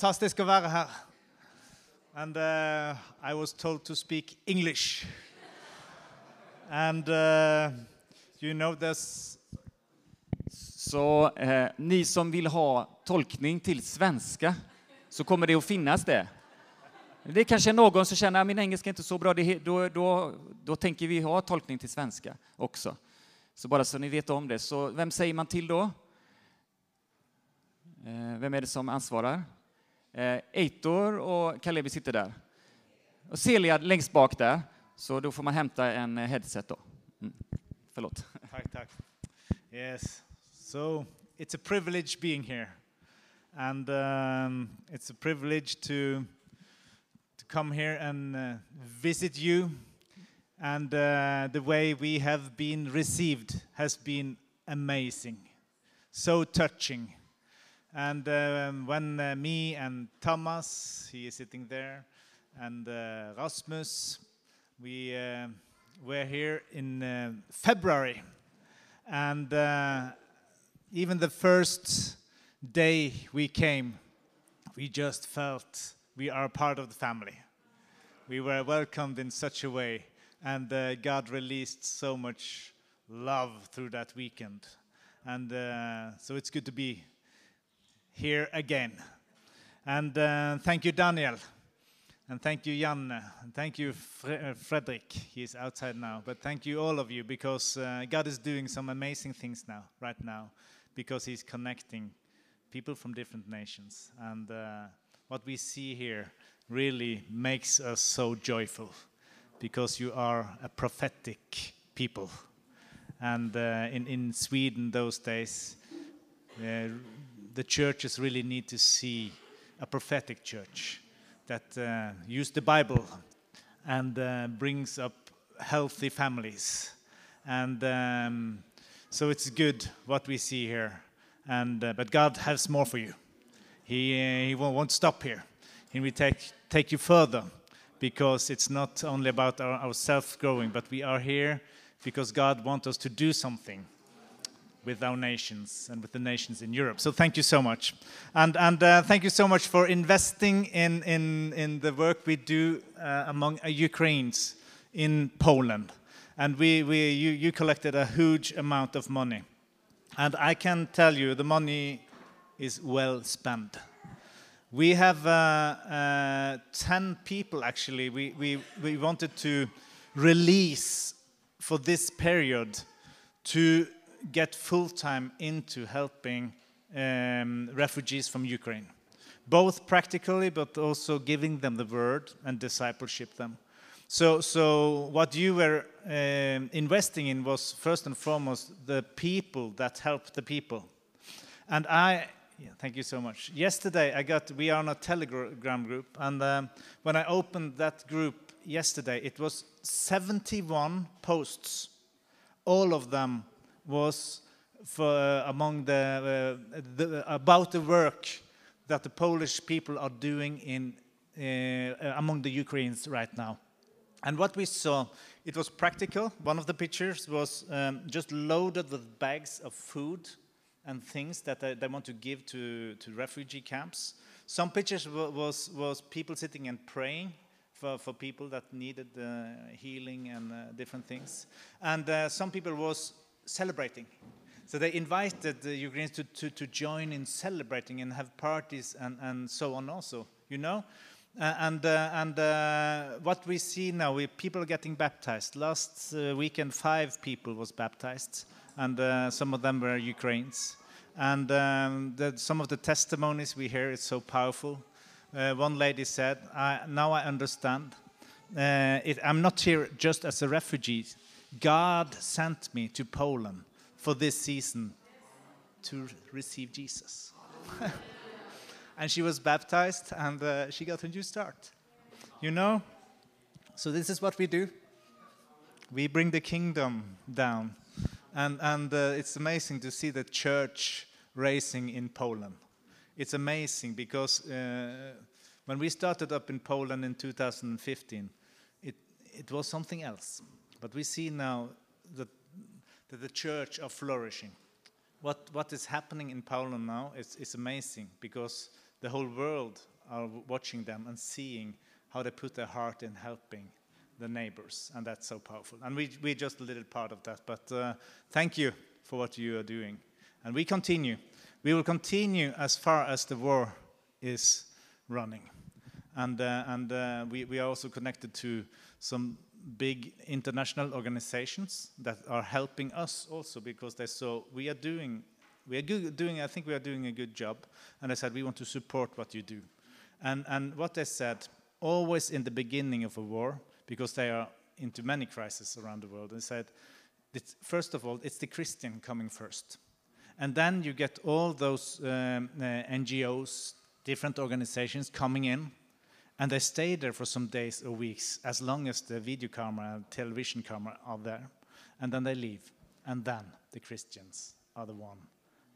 fantastisk å være her. And uh, I was told to speak English. And uh, you know there's Så eh, ni som vill ha tolkning till svenska så kommer det att finnas det. Det är kanske någon som känner att min engelska är inte så bra, det, är- då, då, då tänker vi ha tolkning till svenska också. Så bara så ni vet om det. Så vem säger man till då? Eh, vem är det som ansvarar? Eh, Eitor och Kalevi sitter där. Och Celia längst bak där, så då får man hämta en eh, headset då. Mm. Förlåt. Tack, tack. Yes. So it's a privilege being here, and um, it's a privilege to to come here and uh, visit you. And uh, the way we have been received has been amazing, so touching. And um, when uh, me and Thomas, he is sitting there, and uh, Rasmus, we uh, were here in uh, February, and uh, even the first day we came, we just felt we are part of the family. We were welcomed in such a way, and uh, God released so much love through that weekend. And so it's good to be here again. And uh, thank you, Daniel. And thank you, Jan. And thank you, Fre- uh, Fredrik. He's outside now. But thank you, all of you, because uh, God is doing some amazing things now, right now, because He's connecting people from different nations. And uh, what we see here really makes us so joyful, because you are a prophetic people. And uh, in, in Sweden, those days, uh, the churches really need to see a prophetic church that uh, use the Bible and uh, brings up healthy families. And um, so it's good what we see here. And uh, but God has more for you. He uh, He won't, won't stop here. He will take take you further because it's not only about our, ourselves growing, but we are here because God wants us to do something with our nations and with the nations in Europe. So thank you so much. And, and uh, thank you so much for investing in, in, in the work we do uh, among uh, Ukrainians in Poland. And we, we, you, you collected a huge amount of money. And I can tell you the money is well spent. We have uh, uh, 10 people actually. We, we, we wanted to release for this period to get full time into helping um, refugees from Ukraine, both practically but also giving them the word and discipleship them. So, so what you were um, investing in was first and foremost the people that help the people. And I, yeah, thank you so much. Yesterday, I got, we are on a Telegram group, and um, when I opened that group yesterday, it was 71 posts. All of them was for, uh, among the, uh, the, about the work that the Polish people are doing in, uh, among the Ukrainians right now. And what we saw, it was practical. One of the pictures was um, just loaded with bags of food and things that they, they want to give to, to refugee camps. Some pictures was, was people sitting and praying for, for people that needed uh, healing and uh, different things. And uh, some people was celebrating. So they invited the Ukrainians to, to, to join in celebrating and have parties and, and so on also, you know? Uh, and uh, and uh, what we see now, we, people are getting baptized. Last uh, weekend, five people was baptized, and uh, some of them were Ukrainians. And um, the, some of the testimonies we hear is so powerful. Uh, one lady said, I, "Now I understand. It, I'm not here just as a refugee. God sent me to Poland for this season to receive Jesus." and she was baptized and uh, she got a new start. You know? So, this is what we do we bring the kingdom down. And, and uh, it's amazing to see the church raising in Poland. It's amazing because uh, when we started up in Poland in 2015, it, it was something else. But we see now that, that the church are flourishing what what is happening in Poland now is, is amazing because the whole world are watching them and seeing how they put their heart in helping the neighbors, and that's so powerful. And we, we're just a little part of that, but uh, thank you for what you are doing. And we continue. We will continue as far as the war is running. And, uh, and uh, we, we are also connected to some big international organizations that are helping us also because they saw we are doing we are good, doing I think we are doing a good job. And I said we want to support what you do. And and what they said always in the beginning of a war because they are into many crises around the world they said first of all it's the Christian coming first. And then you get all those um, uh, NGOs different organizations coming in and they stay there for some days or weeks, as long as the video camera and television camera are there. And then they leave. And then the Christians are the one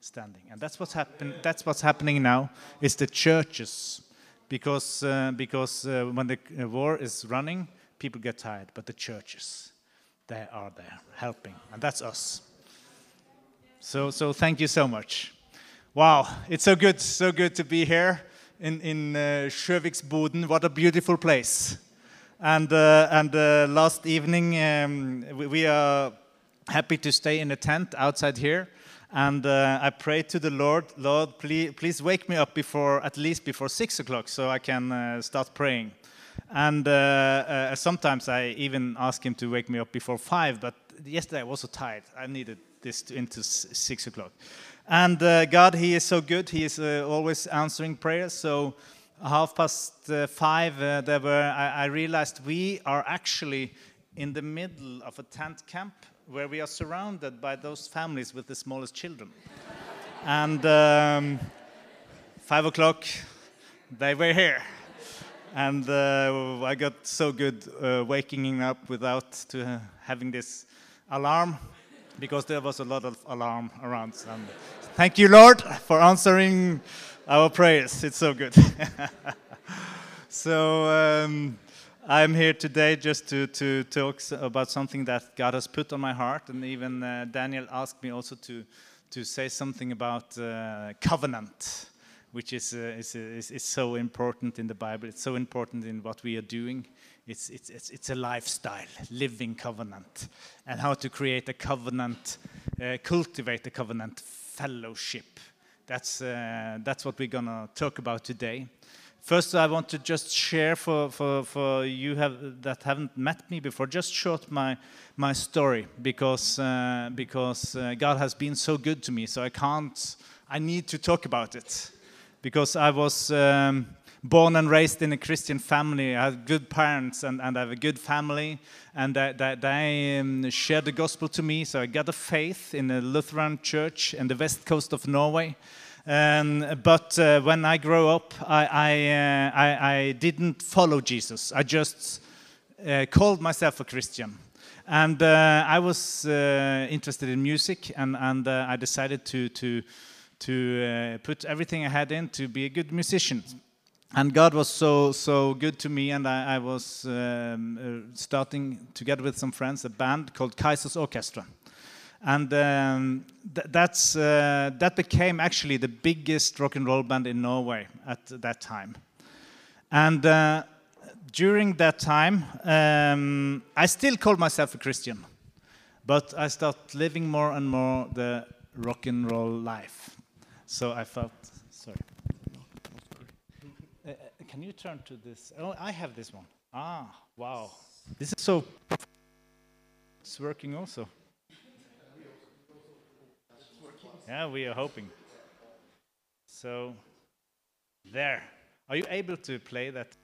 standing. And that's what's, happen that's what's happening now, is the churches. Because, uh, because uh, when the uh, war is running, people get tired. But the churches, they are there helping. And that's us. So, so thank you so much. Wow, it's so good, so good to be here in, in uh. What a beautiful place. And, uh, and uh, last evening, um, we, we, are happy to stay in a tent outside here. And uh, I pray to the Lord, Lord, please, please wake me up before, at least before six o'clock, so I can uh, start praying. And uh, sometimes I even ask him to wake me up before five, but yesterday I was so tired. I needed this to, into six o'clock. And uh, God, He is so good. He is uh, always answering prayers. So, half past uh, five, uh, there were, I, I, realized we are actually in the middle of a tent camp where we are surrounded by those families with the smallest children. and um, five o'clock, they were here. And uh, I got so good uh, waking up without to, having this alarm because there was a lot of alarm around. And thank you, Lord, for answering our prayers. It's so good. so um, I'm here today just to, to talk about something that God has put on my heart, and even uh, Daniel asked me also to to say something about uh, covenant, which is, uh, is, is, is so important in the Bible. It's so important in what we are doing it's, it's, it's, it's a lifestyle, living covenant, and how to create a covenant, uh, cultivate a covenant fellowship. That's, uh, that's what we're going to talk about today. First, I want to just share for, for, for you have, that haven't met me before, just short my, my story because, uh, because uh, God has been so good to me. So I can't, I need to talk about it because I was. Um, born and raised in a Christian family. I have good parents and, and I have a good family. And they, they, they um, shared the gospel to me. So I got a faith in a Lutheran church in the west coast of Norway. Um, but uh, when I grew up, I, I, uh, I, I, didn't follow Jesus. I just uh, called myself a Christian. And uh, I was uh, interested in music, and, and uh, I decided to, to, to put everything I had in to be a good musician and God was so so good to me, and I, I was um, uh, starting together with some friends a band called Kaizers Orchestra, and um, th that's uh, that became actually the biggest rock and roll band in Norway at that time, and. Uh, during that time, um, I still called myself a Christian, but I started living more and more the rock and roll life. So I felt, sorry. Can you turn to this? Oh, I have this one. Ah, wow. This is so. It's working also. Yeah, we are hoping. So, there. Are you able to play that?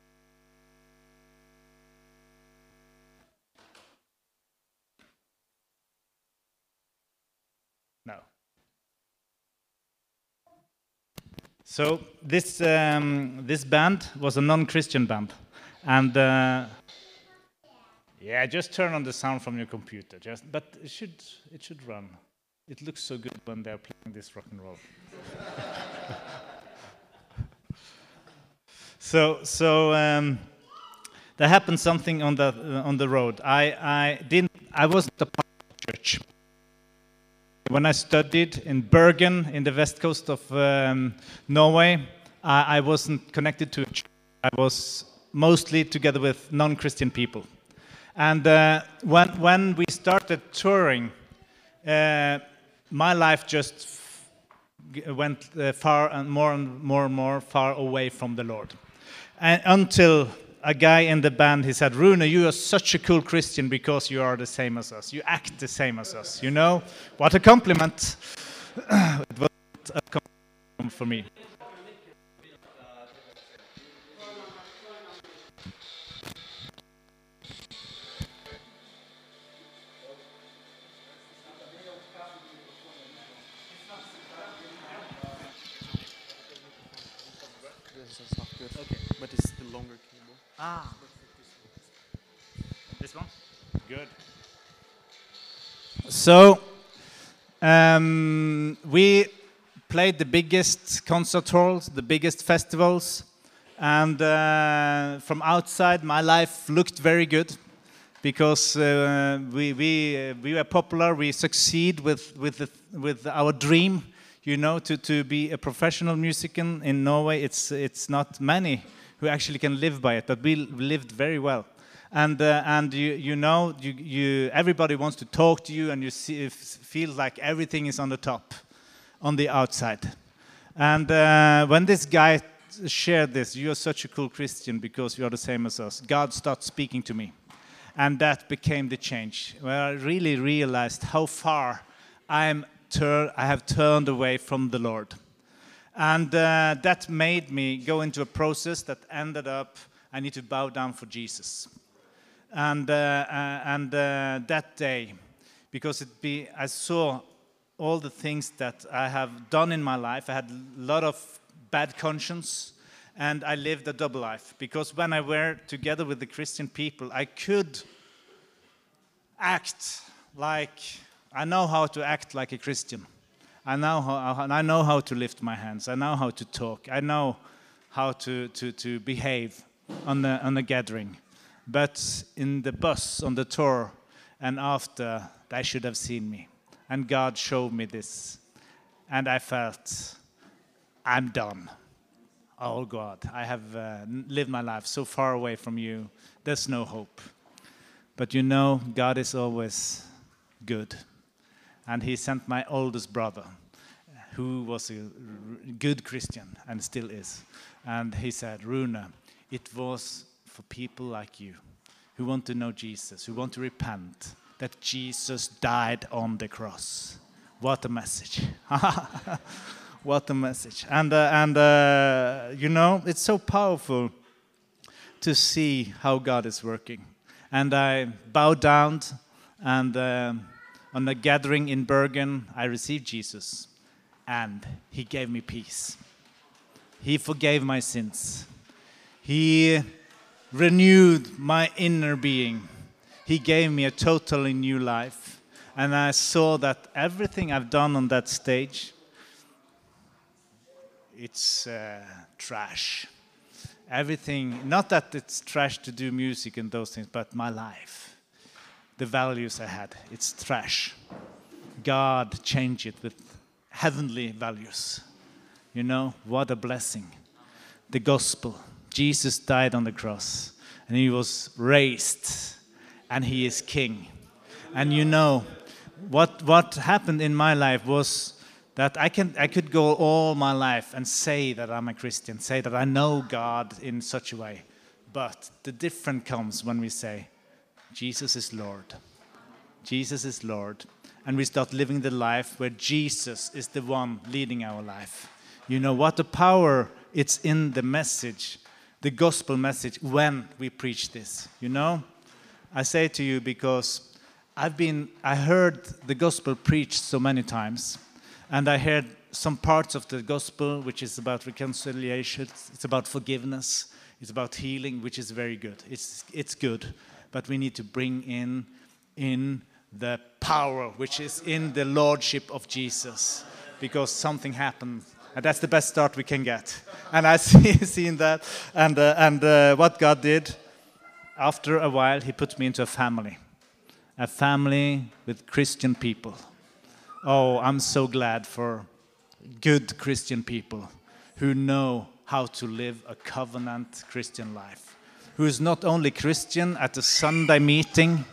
So this um, this band was a non-Christian band, and uh, yeah, just turn on the sound from your computer. Just, but it should it should run. It looks so good when they're playing this rock and roll. so so um, there happened something on the uh, on the road. I I didn't I wasn't a part of the church when I studied in Bergen in the west coast of um, Norway, I, I wasn't connected to a church. I was mostly together with non-Christian people. And uh, when, when we started touring, uh, my life just went uh, far and more and more and more far away from the Lord. And until a guy in the band, he said, Rune, you are such a cool Christian because you are the same as us. You act the same as us. You know? What a compliment. it was a compliment for me. Okay. But it's the longer cable. Ah. This one? Good. So, um, we played the biggest concert halls, the biggest festivals, and uh, from outside, my life looked very good because uh, we, we, uh, we were popular, we succeed with, with, the, with our dream, you know, to, to be a professional musician in Norway. It's, it's not many who actually can live by it, but we lived very well. And, uh, and you, you know, you, you, everybody wants to talk to you, and you see, feels like everything is on the top, on the outside. And uh, when this guy shared this, you are such a cool Christian because you are the same as us, God started speaking to me. And that became the change, where I really realized how far I'm I have turned away from the Lord. And uh, that made me go into a process that ended up I need to bow down for Jesus. And, uh, uh, and uh, that day, because it be, I saw all the things that I have done in my life, I had a lot of bad conscience, and I lived a double life. Because when I were together with the Christian people, I could act like I know how to act like a Christian. I know how, I know how to lift my hands. I know how to talk. I know how to, to, to behave on the, on the gathering. But in the bus, on the tour, and after, they should have seen me. And God showed me this. And I felt, I'm done. Oh God, I have uh, lived my life so far away from you. There's no hope. But you know, God is always good. And He sent my oldest brother, who was a good Christian and still is. And he said, Rune, it was for people like you who want to know Jesus, who want to repent, that Jesus died on the cross. What a message! what a message! And, uh, and uh, you know, it's so powerful to see how God is working. And I bowed down, and um, on a gathering in Bergen, I received Jesus, and He gave me peace. He forgave my sins. He renewed my inner being. He gave me a totally new life. And I saw that everything I've done on that stage, it's uh, trash. Everything, not that it's trash to do music and those things, but my life, the values I had, it's trash. God changed it with heavenly values. You know, what a blessing. The gospel. Jesus died on the cross and he was raised and he is king. And you know, what, what happened in my life was that I, can, I could go all my life and say that I'm a Christian, say that I know God in such a way. But the difference comes when we say, Jesus is Lord. Jesus is Lord. And we start living the life where Jesus is the one leading our life. You know what a power it's in the message, the gospel message, when we preach this. You know? I say to you because I've been, I heard the gospel preached so many times, and I heard some parts of the gospel which is about reconciliation, it's about forgiveness, it's about healing, which is very good. It's, it's good, but we need to bring in, in the power which is in the lordship of Jesus, because something happened. And that's the best start we can get. And I see seen that. And, uh, and uh, what God did, after a while, He put me into a family a family with Christian people. Oh, I'm so glad for good Christian people who know how to live a covenant Christian life. Who is not only Christian at the Sunday meeting,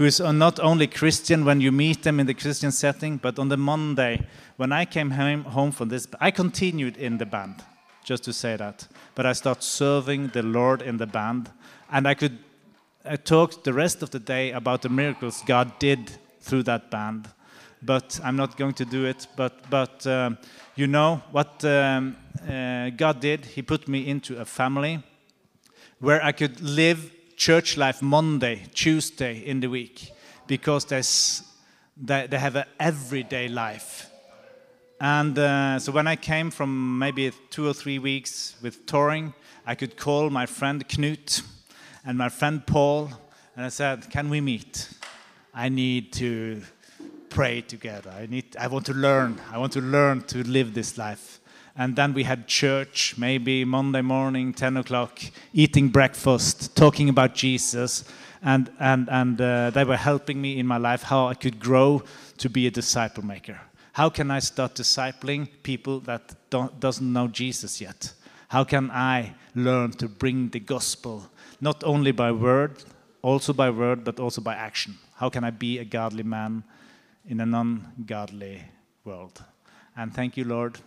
who is not only Christian when you meet them in the Christian setting, but on the Monday, when I came home, home from this, I continued in the band, just to say that. But I started serving the Lord in the band, and I could I talk the rest of the day about the miracles God did through that band. But I'm not going to do it. But, but um, you know what um, uh, God did? He put me into a family where I could live church life Monday, Tuesday in the week, because there's, they, they have an everyday life. And uh, so when I came from maybe two or three weeks with touring, I could call my friend Knut and my friend Paul, and I said, Can we meet? I need to pray together. I, need, I want to learn. I want to learn to live this life. And then we had church, maybe Monday morning, 10 o'clock, eating breakfast, talking about Jesus. And, and, and uh, they were helping me in my life how I could grow to be a disciple maker. How can I start discipling people that don't, doesn't know Jesus yet? How can I learn to bring the gospel not only by word, also by word, but also by action. How can I be a godly man in a non godly world? And thank you, Lord,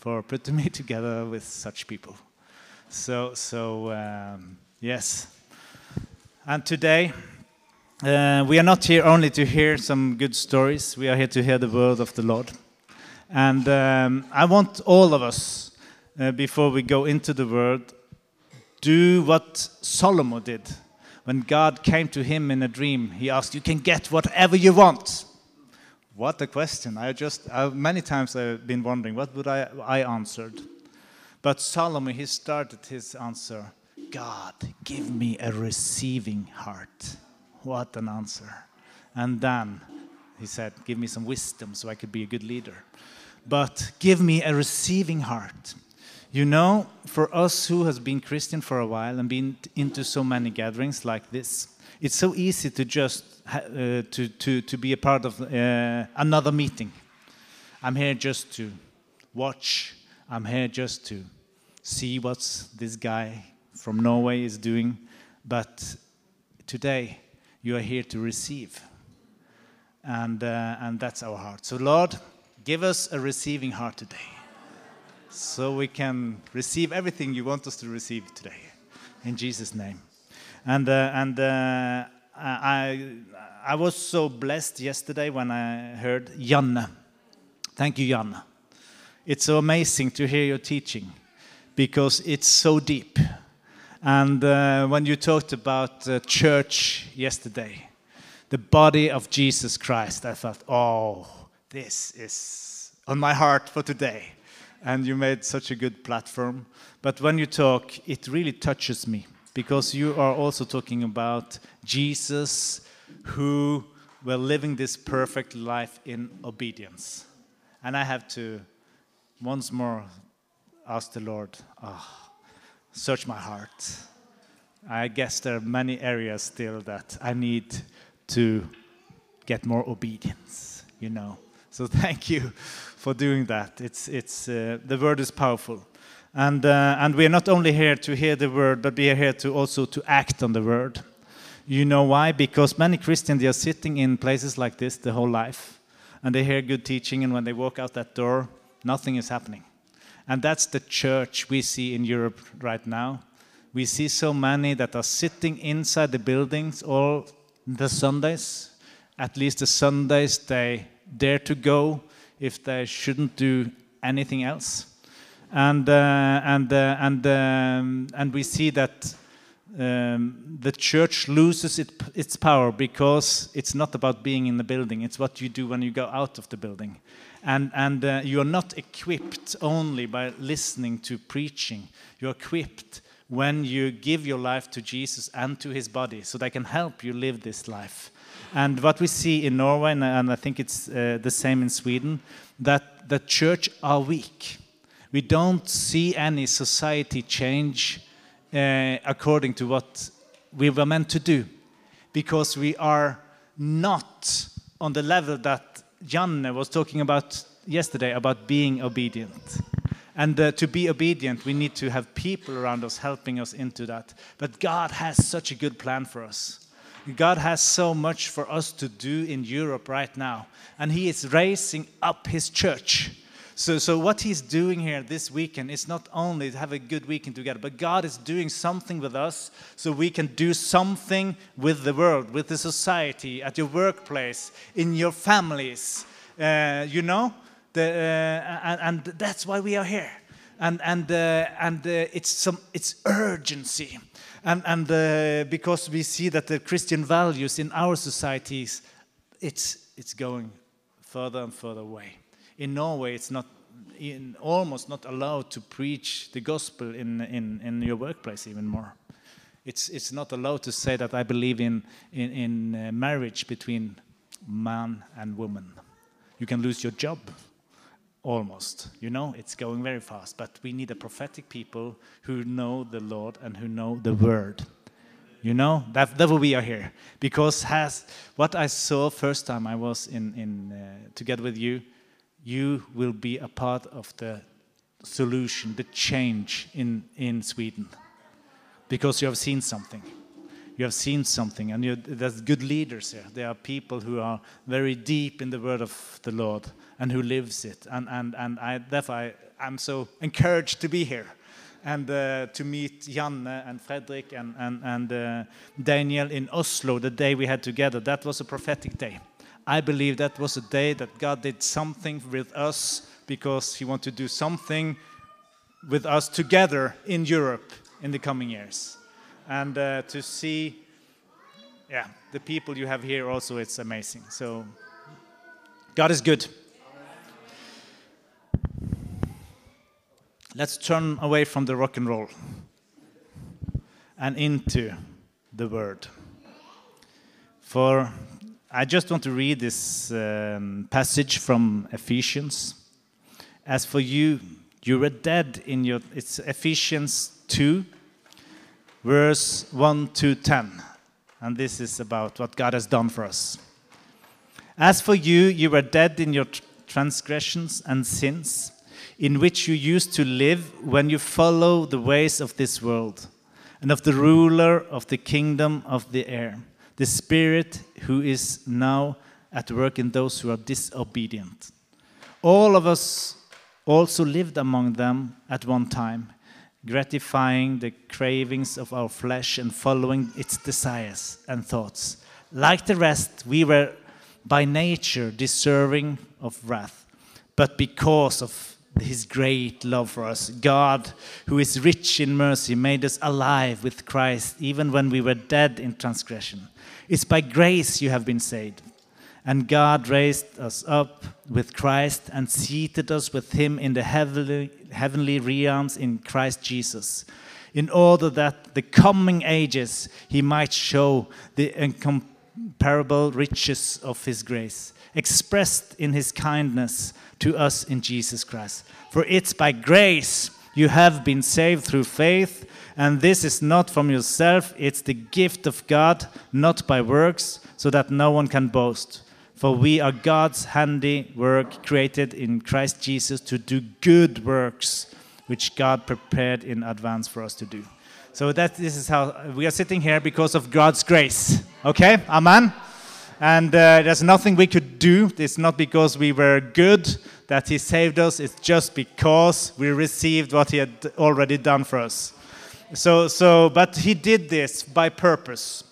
for putting me together with such people. So, so um, yes. And today, uh, we are not here only to hear some good stories, we are here to hear the word of the Lord. And um, I want all of us, uh, before we go into the word, do what Solomon did. When God came to him in a dream, he asked, You can get whatever you want. What a question. I just, many times I've been wondering, what would I, I answered? But Solomon, he started his answer, God, give me a receiving heart. What an answer. And then he said, Give me some wisdom so I could be a good leader. But give me a receiving heart. You know, for us who has been Christian for a while and been into so many gatherings like this, it's so easy to just uh, to, to, to be a part of uh, another meeting. I'm here just to watch. I'm here just to see what this guy from Norway is doing. But today, you are here to receive. And, uh, and that's our heart. So, Lord, give us a receiving heart today so we can receive everything you want us to receive today. In Jesus' name. And, uh, and uh, I, I was so blessed yesterday when I heard Janne. Thank you, Janne. It's so amazing to hear your teaching because it's so deep. And uh, when you talked about uh, church yesterday, the body of Jesus Christ, I thought, oh, this is on my heart for today and you made such a good platform. But when you talk, it really touches me because you are also talking about Jesus who were living this perfect life in obedience. And I have to once more ask the Lord, oh, search my heart. I guess there are many areas still that I need to get more obedience, you know. So thank you for doing that. It's, it's, uh, the word is powerful. And, uh, and we are not only here to hear the word, but we are here to also to act on the word. You know why? Because many Christians, they are sitting in places like this the whole life, and they hear good teaching, and when they walk out that door, nothing is happening. And that's the church we see in Europe right now. We see so many that are sitting inside the buildings all the Sundays, at least the Sundays they dare to go if they shouldn't do anything else. And, uh, and, uh, and, um, and we see that um, the church loses it, its power because it's not about being in the building, it's what you do when you go out of the building. And, and uh, you're not equipped only by listening to preaching, you're equipped when you give your life to Jesus and to his body so they can help you live this life. And what we see in Norway, and, I think it's uh, the same in Sweden, that the church are weak. We don't see any society change uh, according to what we were meant to do, because we are not on the level that Janne was talking about yesterday about being obedient. And uh, to be obedient, we need to have people around us helping us into that. But God has such a good plan for us. God has so much for us to do in Europe right now. And He is raising up His church. So, so what He's doing here this weekend is not only to have a good weekend together, but God is doing something with us so we can do something with the world, with the society, at your workplace, in your families. Uh, you know? The, uh, and, and that's why we are here. And, and, uh, and uh, it's, some, it's urgency. And, and uh, because we see that the Christian values in our societies, it's, it's going further and further away. In Norway, it's not in, almost not allowed to preach the gospel in, in, in your workplace even more. It's, it's not allowed to say that I believe in, in, in uh, marriage between man and woman. You can lose your job almost. You know, it's going very fast. But we need a prophetic people who know the Lord and who know the Word. You know, that, that's why we are here. Because has what I saw first time I was in, in uh, together with you, you will be a part of the solution, the change in, in Sweden. Because you have seen something. You have seen something, and there's good leaders here. There are people who are very deep in the word of the Lord and who lives it. And, and, and I, therefore, I, I'm so encouraged to be here and uh, to meet Janne and Fredrik and, and, and uh, Daniel in Oslo the day we had together. That was a prophetic day. I believe that was a day that God did something with us because He wanted to do something with us together in Europe in the coming years. And uh, to see, yeah, the people you have here also, it's amazing. So, God is good. Let's turn away from the rock and roll and into the Word. For I just want to read this um, passage from Ephesians. As for you, you were dead in your. It's Ephesians 2, verse 1 to 10. And this is about what God has done for us. As for you, you were dead in your transgressions and sins in which you used to live when you follow the ways of this world and of the ruler of the kingdom of the air, the spirit who is now at work in those who are disobedient. All of us also lived among them at one time, gratifying the cravings of our flesh and following its desires and thoughts. Like the rest, we were by nature deserving of wrath, but because of his great love for us. God, who is rich in mercy, made us alive with Christ even when we were dead in transgression. It's by grace you have been saved. And God raised us up with Christ and seated us with him in the heavenly, heavenly realms in Christ Jesus, in order that the coming ages he might show the incomparable riches of his grace, expressed in his kindness to us in Jesus Christ. For it's by grace you have been saved through faith, and this is not from yourself, it's the gift of God, not by works, so that no one can boast. For we are God's handiwork, created in Christ Jesus to do good works, which God prepared in advance for us to do. So that this is how we are sitting here because of God's grace. Okay, Amen. And uh, there's nothing we could do. It's not because we were good that He saved us, it's just because we received what He had already done for us. So, so but He did this by purpose.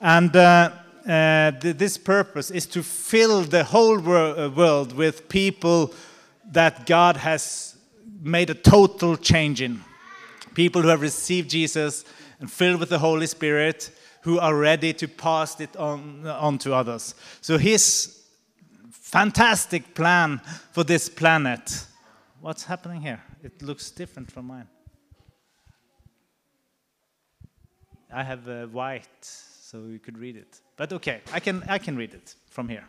And uh, uh, th this purpose is to fill the whole wor uh, world with people that God has made a total change in. People who have received Jesus and filled with the Holy Spirit who are ready to pass it on, on to others. So his fantastic plan for this planet. What's happening here? It looks different from mine. I have uh, white, so you could read it. But okay, I can, I can read it from here.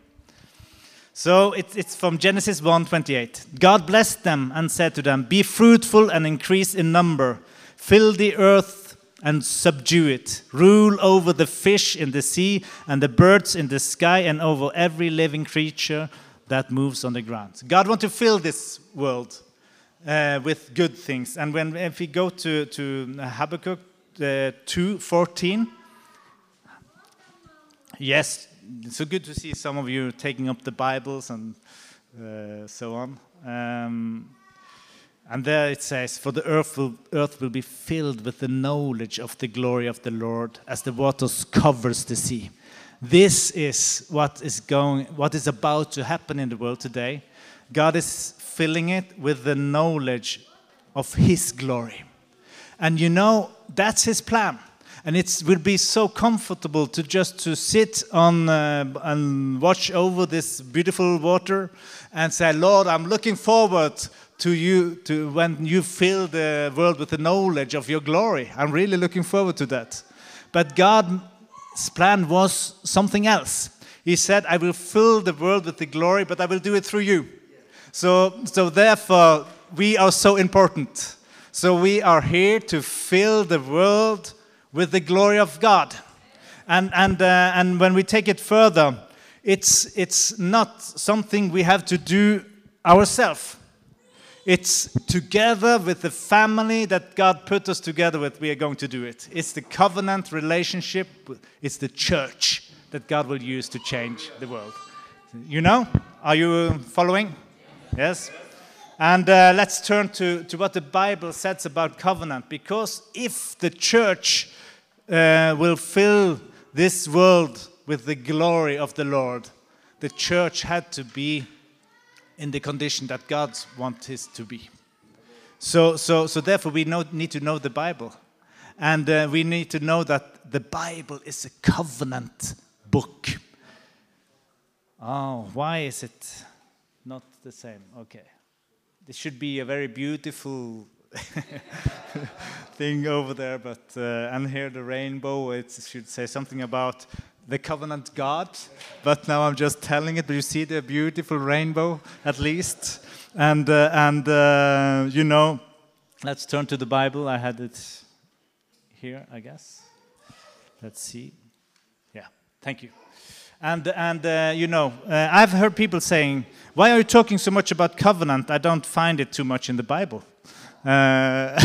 So it, it's from Genesis 1:28. God blessed them and said to them, "Be fruitful and increase in number, fill the earth and subdue it. Rule over the fish in the sea and the birds in the sky and over every living creature that moves on the ground. God wants to fill this world. uh, with good things. And when if we go to to Habakkuk uh, two fourteen, yes, it's so good to see some of you taking up the Bibles and uh, so on. Um, and there it says, For the earth will, earth will be filled with the knowledge of the glory of the Lord as the waters covers the sea. This is what is going, what is about to happen in the world today. God is filling it with the knowledge of His glory. And you know, that's His plan. And it will be so comfortable to just to sit on uh, and watch over this beautiful water and say, Lord, I'm looking forward to you to when you fill the world with the knowledge of your glory. I'm really looking forward to that. But God's plan was something else. He said, I will fill the world with the glory, but I will do it through you. So, so therefore, we are so important. So we are here to fill the world with the glory of God. And, and, uh, and when we take it further, it's, it's not something we have to do ourselves. It's together with the family that God put us together with, we are going to do it. It's the covenant relationship, it's the church that God will use to change the world. You know? Are you following? Yes? And uh, let's turn to, to what the Bible says about covenant. Because if the church uh, will fill this world with the glory of the Lord, the church had to be in the condition that God wants it to be. So, so, so therefore, we know, need to know the Bible. And uh, we need to know that the Bible is a covenant book. Oh, why is it not the same? Okay. This should be a very beautiful thing over there, but uh, and here the rainbow. It should say something about the covenant God, but now I'm just telling it. But you see the beautiful rainbow, at least, and uh, and uh, you know, let's turn to the Bible. I had it here, I guess. Let's see. Yeah, thank you. And and uh, you know, uh, I've heard people saying, "Why are you talking so much about covenant? I don't find it too much in the Bible." Uh,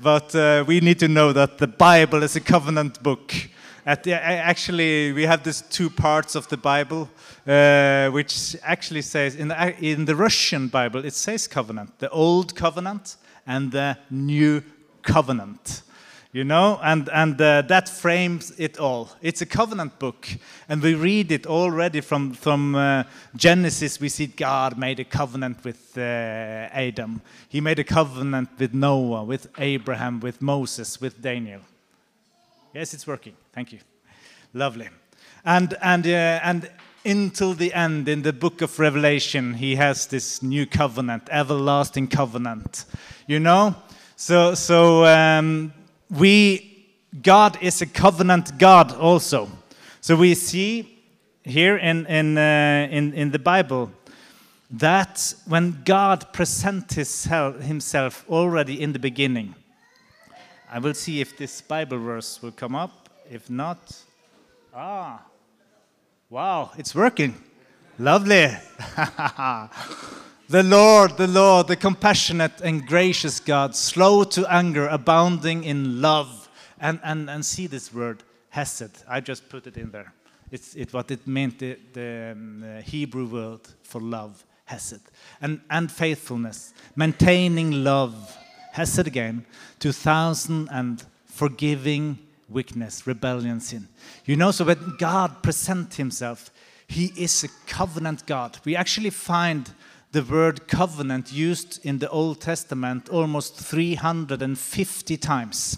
but uh, we need to know that the Bible is a covenant book. The, actually, we have these two parts of the Bible, uh, which actually says in the, in the Russian Bible it says covenant, the old covenant and the new covenant you know and and uh, that frames it all. It's a covenant book and we read it already from from uh, genesis. We see god made a covenant with uh, adam. He made a covenant with noah with abraham with moses with daniel. Yes it's working. Thank you. Lovely. And and uh, and until the end in the book of revelation he has this new covenant everlasting covenant. You know? So so um, we God is a covenant God also. So we see here in in uh, in, in the Bible that when God presents himself already in the beginning, I will see if this Bible verse will come up. If not, ah, wow, it's working. Lovely. The Lord, the Lord, the compassionate and gracious God, slow to anger, abounding in love. And, and, and see this word, hesed. I just put it in there. It's it, what it meant, the, the, um, Hebrew word for love, hesed. And, and faithfulness, maintaining love, hesed again, 2000 and forgiving weakness, rebellion, sin. You know, so when God presents himself, he is a covenant God. We actually find the word covenant used in the Old Testament almost 350 times.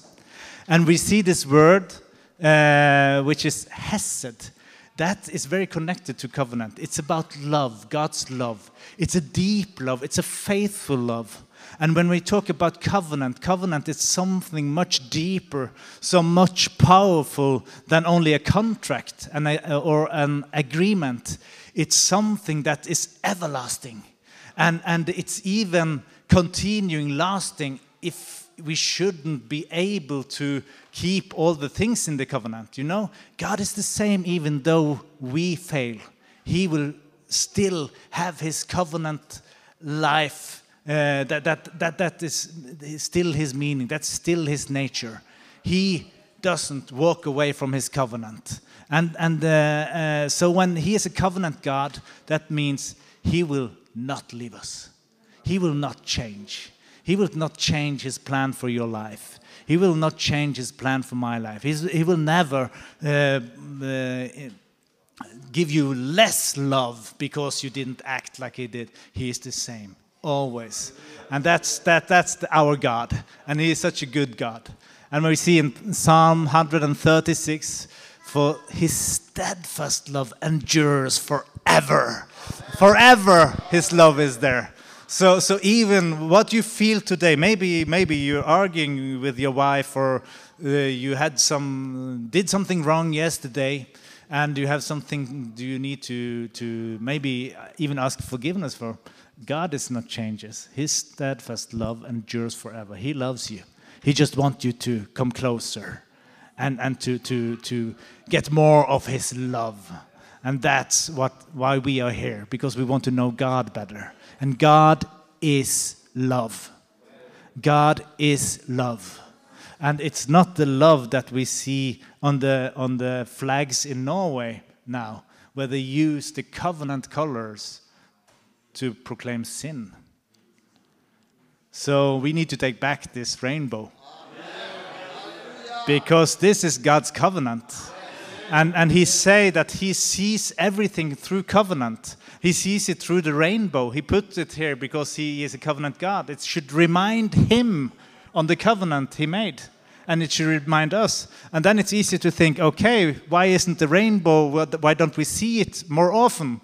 And we see this word, uh, which is hesed. That is very connected to covenant. It's about love, God's love. It's a deep love, it's a faithful love. And when we talk about covenant, covenant is something much deeper, so much powerful than only a contract and a, or an agreement. It's something that is everlasting and, and it's even continuing, lasting, if we shouldn't be able to keep all the things in the covenant. You know, God is the same even though we fail. He will still have his covenant life Uh, that, that, that, that is still his meaning, that's still his nature. He doesn't walk away from his covenant. And, and uh, uh, so when he is a covenant God, that means he will not leave us. He will not change. He will not change his plan for your life. He will not change his plan for my life. He's, he will never uh, uh, give you less love because you didn't act like he did. He is the same, always. And that's, that, that's the, our God. And he is such a good God. And we see in Psalm 136, for his steadfast love endures forever. Forever his love is there. So, so even what you feel today, maybe, maybe you're arguing with your wife, or uh, you had some, did something wrong yesterday, and you have something do you need to, to maybe even ask forgiveness for. God is not changes. His steadfast love endures forever. He loves you. He just wants you to come closer and, and to, to, to get more of His love. And that's what, why we are here, because we want to know God better. And God is love. God is love. And it's not the love that we see on the, on the flags in Norway now, where they use the covenant colors to proclaim sin. So we need to take back this rainbow. Because this is God's covenant. And, and he say that he sees everything through covenant. He sees it through the rainbow. He puts it here because he is a covenant God. It should remind him on the covenant he made. And it should remind us. And then it's easy to think, okay, why isn't the rainbow, why don't we see it more often?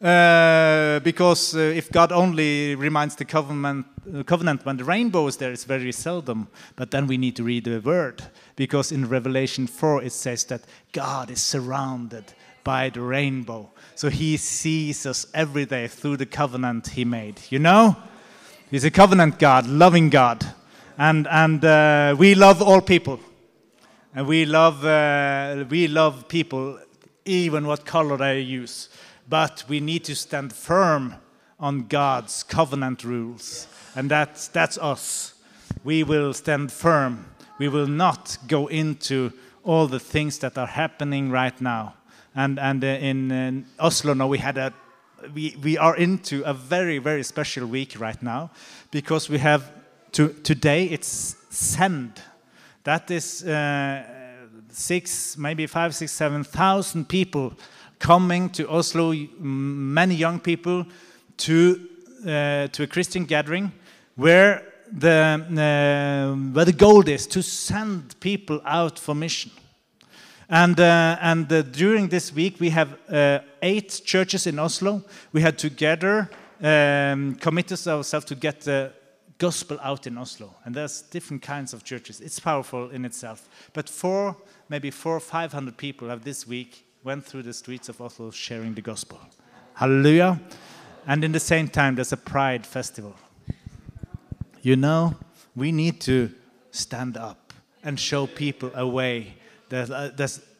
Uh, because uh, if God only reminds the covenant, uh, covenant when the rainbow is there, it's very seldom. But then we need to read the word, because in Revelation 4 it says that God is surrounded by the rainbow. So he sees us every day through the covenant he made. You know? He's a covenant God, loving God. And, and uh, we love all people. And we love, uh, we love people, even what color they use but we need to stand firm on God's covenant rules. And that's, that's us. We will stand firm. We will not go into all the things that are happening right now. And, and uh, in, in Oslo now we had a we, we are into a very very special week right now because we have to, today it's send that is uh, six maybe five six seven thousand people coming to Oslo, many young people, to, uh, to a Christian gathering where the, uh, where the goal is to send people out for mission. And, uh, and uh, during this week, we have uh, eight churches in Oslo. We had together um, committed ourselves to get the gospel out in Oslo. And there's different kinds of churches. It's powerful in itself. But four, maybe four or five hundred people have this week went through the streets of Oslo sharing the gospel. Hallelujah. And in the same time, there's a pride festival. You know, we need to stand up and show people a way that uh,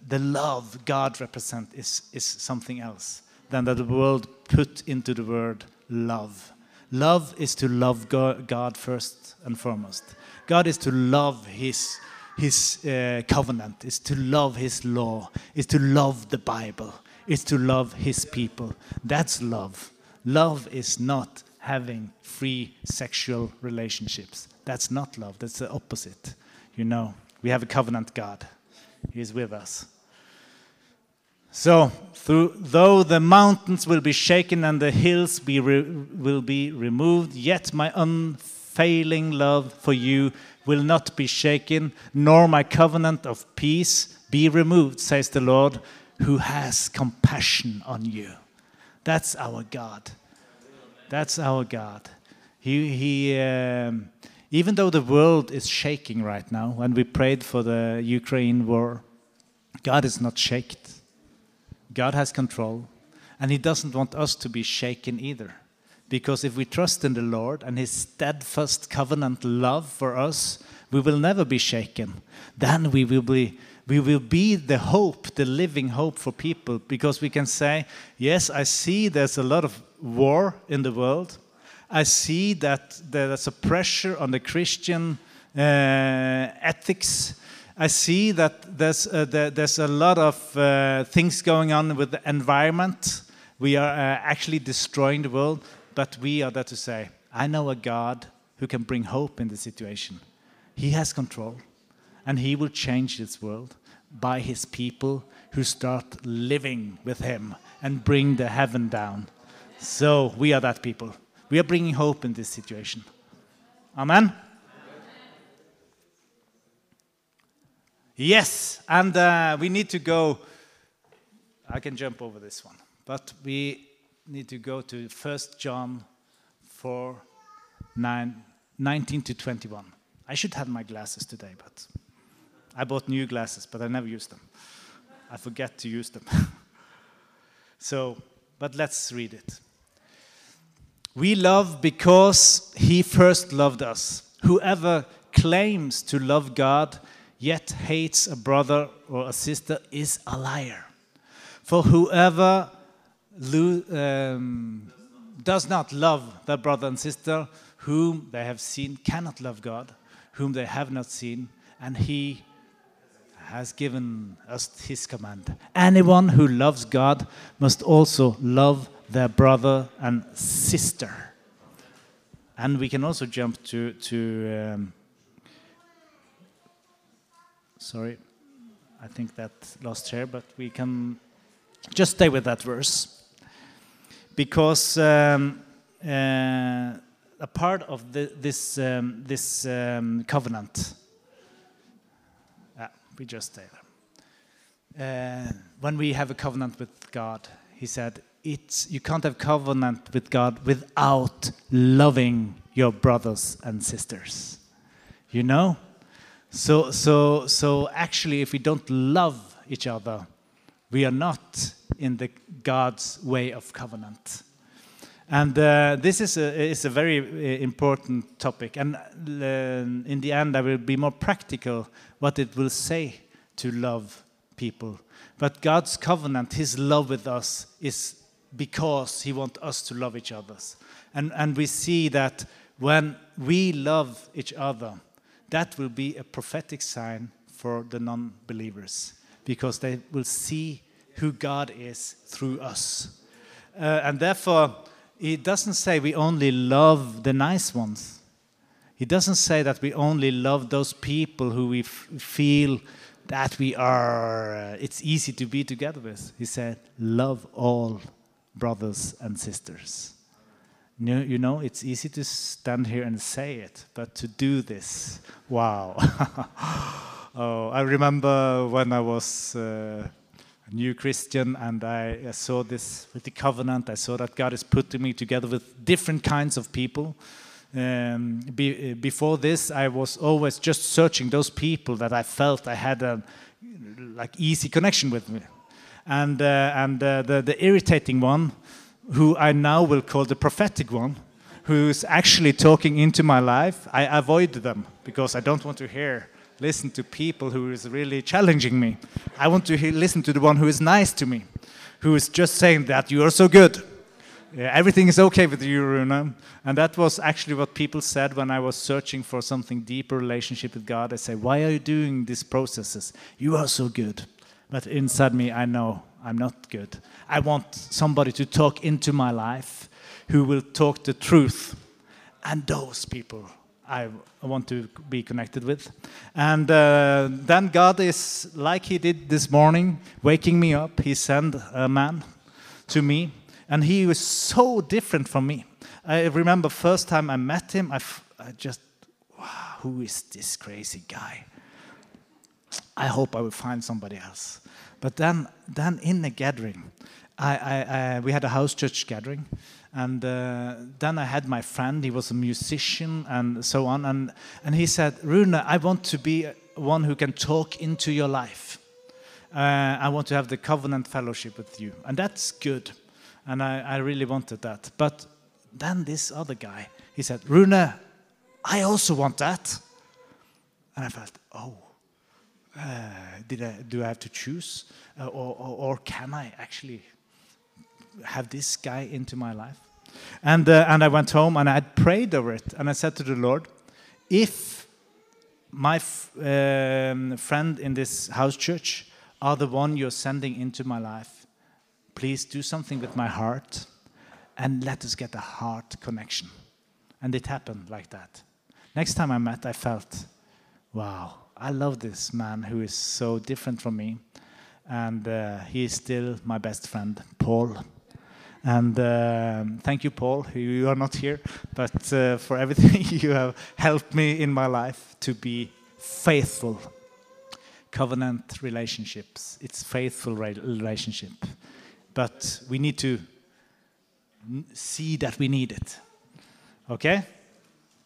the love God represents is, is something else than that the world put into the word love. Love is to love God first and foremost. God is to love His his uh, covenant, is to love his law, is to love the Bible, is to love his people. That's love. Love is not having free sexual relationships. That's not love. That's the opposite. You know, we have a covenant God. He is with us. So, through, though the mountains will be shaken and the hills be will be removed, yet my unfailing love for you will not be shaken, nor my covenant of peace be removed, says the Lord, who has compassion on you. That's our God. That's our God. He, he um, even though the world is shaking right now, when we prayed for the Ukraine war, God is not shaken. God has control, and He doesn't want us to be shaken either. Because if we trust in the Lord and His steadfast covenant love for us, we will never be shaken. Then we will be, we will be the hope, the living hope for people. Because we can say, yes, I see there's a lot of war in the world. I see that there's a pressure on the Christian uh, ethics. I see that there's, uh, there, there's a lot of uh, things going on with the environment. We are uh, actually destroying the world, but we are there to say, I know a God who can bring hope in the situation. He has control, and He will change this world by His people who start living with Him and bring the heaven down. So we are that people. We are bringing hope in this situation. Amen. Yes, and uh, we need to go. I can jump over this one, but we need to go to 1 John 4 9, 19 to 21. I should have my glasses today, but I bought new glasses, but I never use them. I forget to use them. so, but let's read it. We love because he first loved us. Whoever claims to love God yet hates a brother or a sister is a liar. For whoever um, does not love their brother and sister whom they have seen cannot love God, whom they have not seen, and he has given us his command. Anyone who loves God must also love their brother and sister. And we can also jump to, to um, sorry, I think that lost here, but we can just stay with that verse. Because um, uh, a part of the, this, um, this um, covenant, we just stay there. Uh, when we have a covenant with God, He said, it's, you can't have covenant with God without loving your brothers and sisters. You know? So, so, so actually, if we don't love each other, we are not in the God's way of covenant. And uh, this is a, is a very uh, important topic. And uh, in the end, I will be more practical what it will say to love people. But God's covenant, His love with us, is because He wants us to love each other. And, and we see that when we love each other, that will be a prophetic sign for the non believers because they will see who God is through us. Uh, and therefore, he doesn't say we only love the nice ones. He doesn't say that we only love those people who we feel that we are, uh, it's easy to be together with. He said, love all brothers and sisters. You, know, it's easy to stand here and say it, but to do this, wow. oh, I remember when I was. Uh, new Christian, and I, I, saw this with the covenant. I saw that God is putting me together with different kinds of people. Um, be, before this, I was always just searching those people that I felt I had a like easy connection with me, and uh, and uh, the the irritating one, who I now will call the prophetic one, who's actually talking into my life. I avoid them because I don't want to hear listen to people who is really challenging me. I want to listen to the one who is nice to me, who is just saying that you are so good. Yeah, everything is okay with you, Rune. And that was actually what people said when I was searching for something deeper relationship with God. They say, Why are you doing these processes? You are so good. But inside me, I know I'm not good. I want somebody to talk into my life who will talk the truth. And those people I want to be connected with. And uh, then God is, like He did this morning, waking me up. He sent a man to me, and he was so different from me. I remember first time I met him, I, just, wow, who is this crazy guy? I hope I will find somebody else. But then, then in the gathering, I, I, I, we had a house church gathering, and uh, then I had my friend, he was a musician and so on. And, and he said, Rune, I want to be one who can talk into your life. Uh, I want to have the covenant fellowship with you. And that's good. And I, I really wanted that. But then this other guy, he said, Rune, I also want that. And I felt, oh, did I, do I have to choose? Uh, or, or, or can I actually have this guy into my life? And, uh, and I went home and I had prayed over it. And I said to the Lord, if my um, friend in this house church are the one you're sending into my life, please do something with my heart and let us get a heart connection. And it happened like that. Next time I met, I felt, wow, I love this man who is so different from me. And uh, he is still my best friend, Paul. And um thank you, Paul. You are not here, but uh, for everything you have helped me in my life to be faithful. Covenant relationships, it's faithful relationship. But we need to see that we need it. Okay?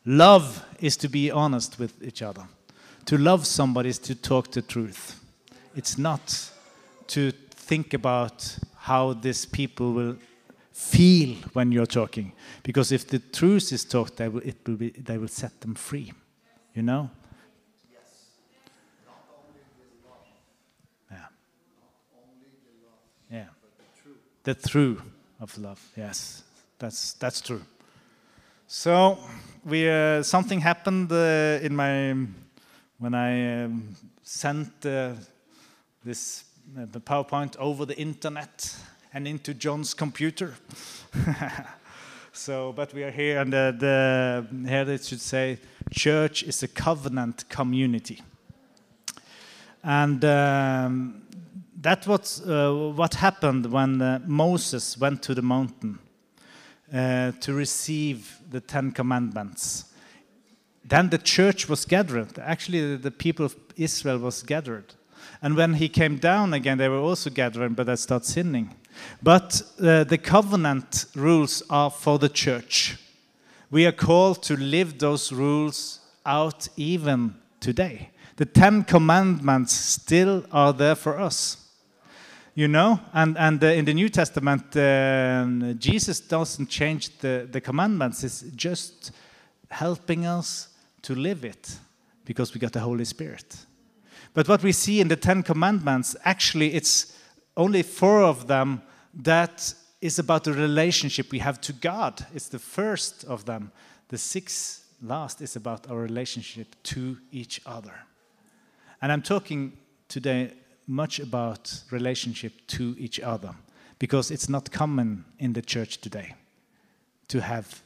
Love is to be honest with each other. To love somebody is to talk the truth. It's not to think about how these people will feel when you're talking. Because if the truth is talked, they will, it will be, they will set them free. You know? Yeah. Yeah. The true of love. Yes, that's that's true. So we uh, something happened uh, in my when I um, sent uh, this uh, the PowerPoint over the internet and into John's computer. so, but we are here, and the, the here it should say, "Church is a covenant community." And um, that was uh, what happened when uh, Moses went to the mountain uh, to receive the Ten Commandments. Then the church was gathered. Actually, the people of Israel was gathered. And when he came down again, they were also gathering, but they started sinning. But uh, the covenant rules are for the church. We are called to live those rules out even today. The Ten Commandments still are there for us. You know, and, and uh, in the New Testament, um, Jesus doesn't change the, the commandments, it's just helping us to live it because we got the Holy Spirit. But what we see in the Ten Commandments, actually, it's only four of them that is about the relationship we have to God. It's the first of them. The six last is about our relationship to each other. And I'm talking today much about relationship to each other because it's not common in the church today to have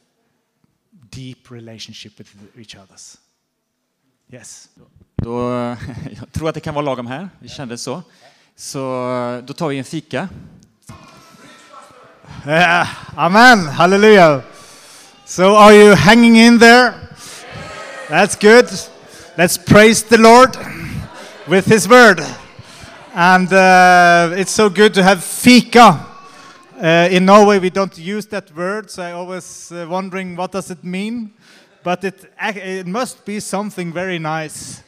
deep relationship with each others. Yes. Då, jag tror att det kan vara lagom här. Vi kände så. Så då tar vi en fika. Yeah, amen. Hallelujah. So are you hanging in there? That's good. Let's praise the Lord with his word. And uh, it's so good to have fika. Uh, in Norway, we don't use that word, so I always uh, wondering what does it mean. But it, it must be something very nice.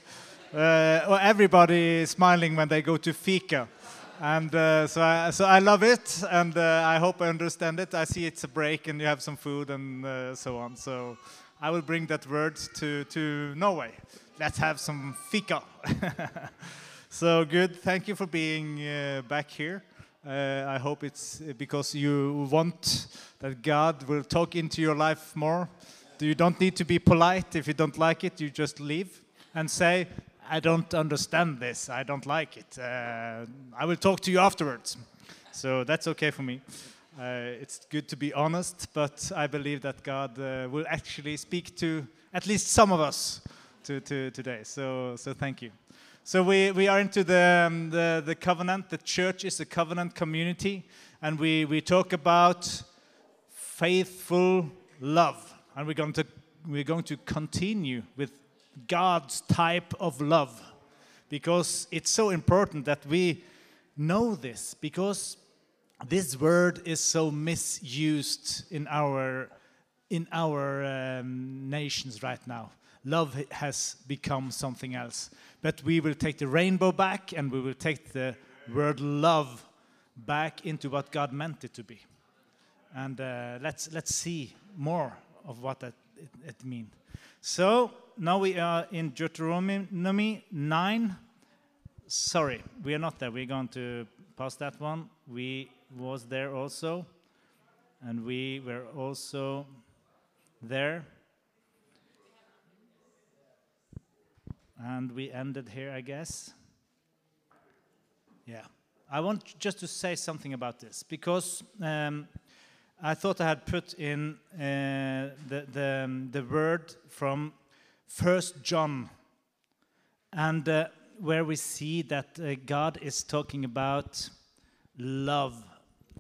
Uh, everybody is smiling when they go to fika. And uh, so, I, so I love it, and uh, I hope I understand it. I see it's a break, and you have some food, and uh, so on. So I will bring that word to, to Norway. Let's have some fika. so good. Thank you for being uh, back here. Uh, I hope it's because you want that God will talk into your life more. You don't need to be polite. If you don't like it, you just leave and say, I don't understand this. I don't like it. Uh, I will talk to you afterwards. So that's okay for me. Uh, it's good to be honest, but I believe that God uh, will actually speak to at least some of us to, to today. So, so thank you. So we, we are into the, um, the, the covenant. The church is a covenant community, and we, we talk about faithful love. And we're going to, we're going to continue with God's type of love because it's so important that we know this because this word is so misused in our in our um, nations right now love has become something else but we will take the rainbow back and we will take the word love back into what god meant it to be and uh, let's let's see more of what that it, it means so now we are in Deuteronomy 9. Sorry, we are not there. We're going to pass that one. We was there also. and we were also there. And we ended here, I guess. Yeah. I want just to say something about this because um, I thought I had put in uh, the, the, um, the word from First John, and uh, where we see that uh, God is talking about love,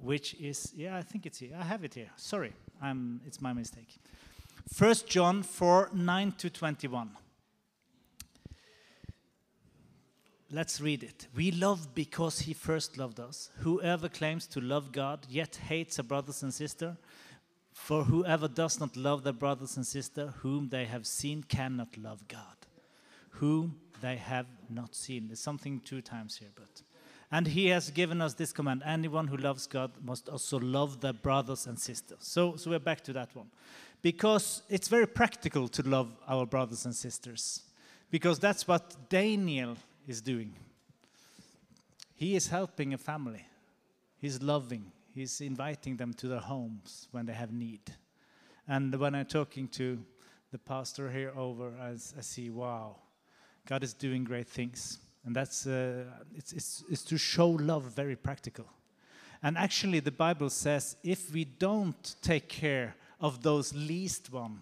which is yeah, I think it's here. I have it here. Sorry, I'm, it's my mistake. First John 4 9 to 21. Let's read it. We love because he first loved us. Whoever claims to love God yet hates a brothers and sister, for whoever does not love their brothers and sister whom they have seen cannot love God, whom they have not seen. There's something two times here, but and he has given us this command: anyone who loves God must also love their brothers and sisters. So, so we're back to that one, because it's very practical to love our brothers and sisters, because that's what Daniel is doing. He is helping a family. He's loving. He's inviting them to their homes when they have need. And when I'm talking to the pastor here over, I, I see, wow, God is doing great things. And that's uh, it's, it's, it's to show love very practical. And actually, the Bible says if we don't take care of those least one,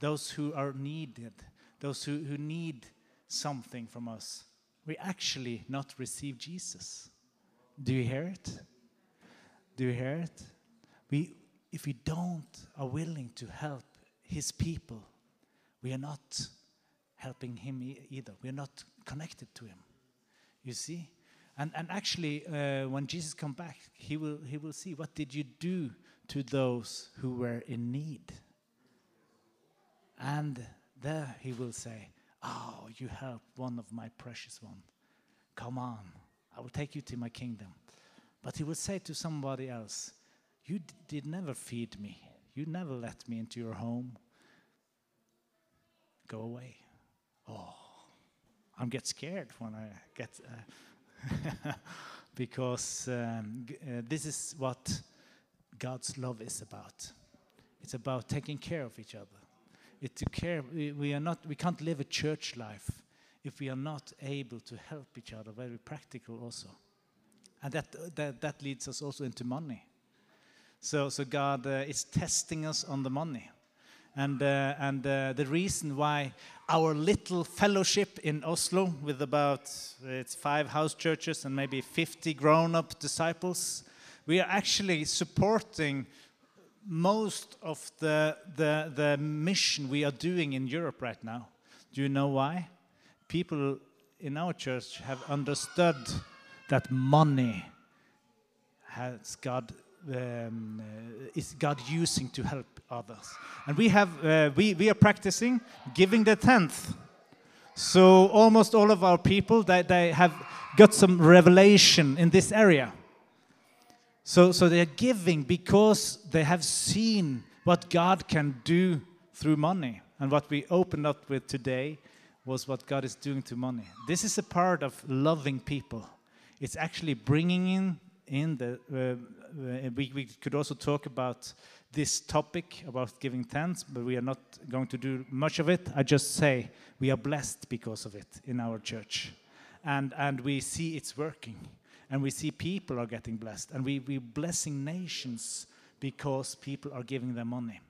those who are needed, those who, who need something from us, we actually not receive Jesus. Do you hear it? Do you hear it? We, if we don't are willing to help His people, we are not helping Him e- either. We are not connected to Him. You see, and and actually, uh, when Jesus come back, He will He will see what did you do to those who were in need. And there He will say, Oh, you helped one of my precious one. Come on, I will take you to my kingdom. But he will say to somebody else, You did never feed me. You never let me into your home. Go away. Oh, I get scared when I get. Uh, because um, uh, this is what God's love is about. It's about taking care of each other it to care we, we are not we can't live a church life if we are not able to help each other very practical also. And that that, that leads us also into money. So so god uh, is testing us on the money. And uh, and uh, the reason why our little fellowship in Oslo with about it's five house churches and maybe 50 grown up disciples we are actually supporting most of the, the, the mission we are doing in Europe right now. Do you know why? People in our church have understood that money has God um, uh, is God using to help others, and we have uh, we we are practicing giving the tenth. So almost all of our people they, they have got some revelation in this area. So, so they're giving because they have seen what God can do through money. And what we opened up with today was what God is doing to money. This is a part of loving people. It's actually bringing in in the. Uh, uh, we, we could also talk about this topic about giving thanks, but we are not going to do much of it. I just say we are blessed because of it in our church, and and we see it's working and we see people are getting blessed. And we, we're blessing nations because people are giving them money.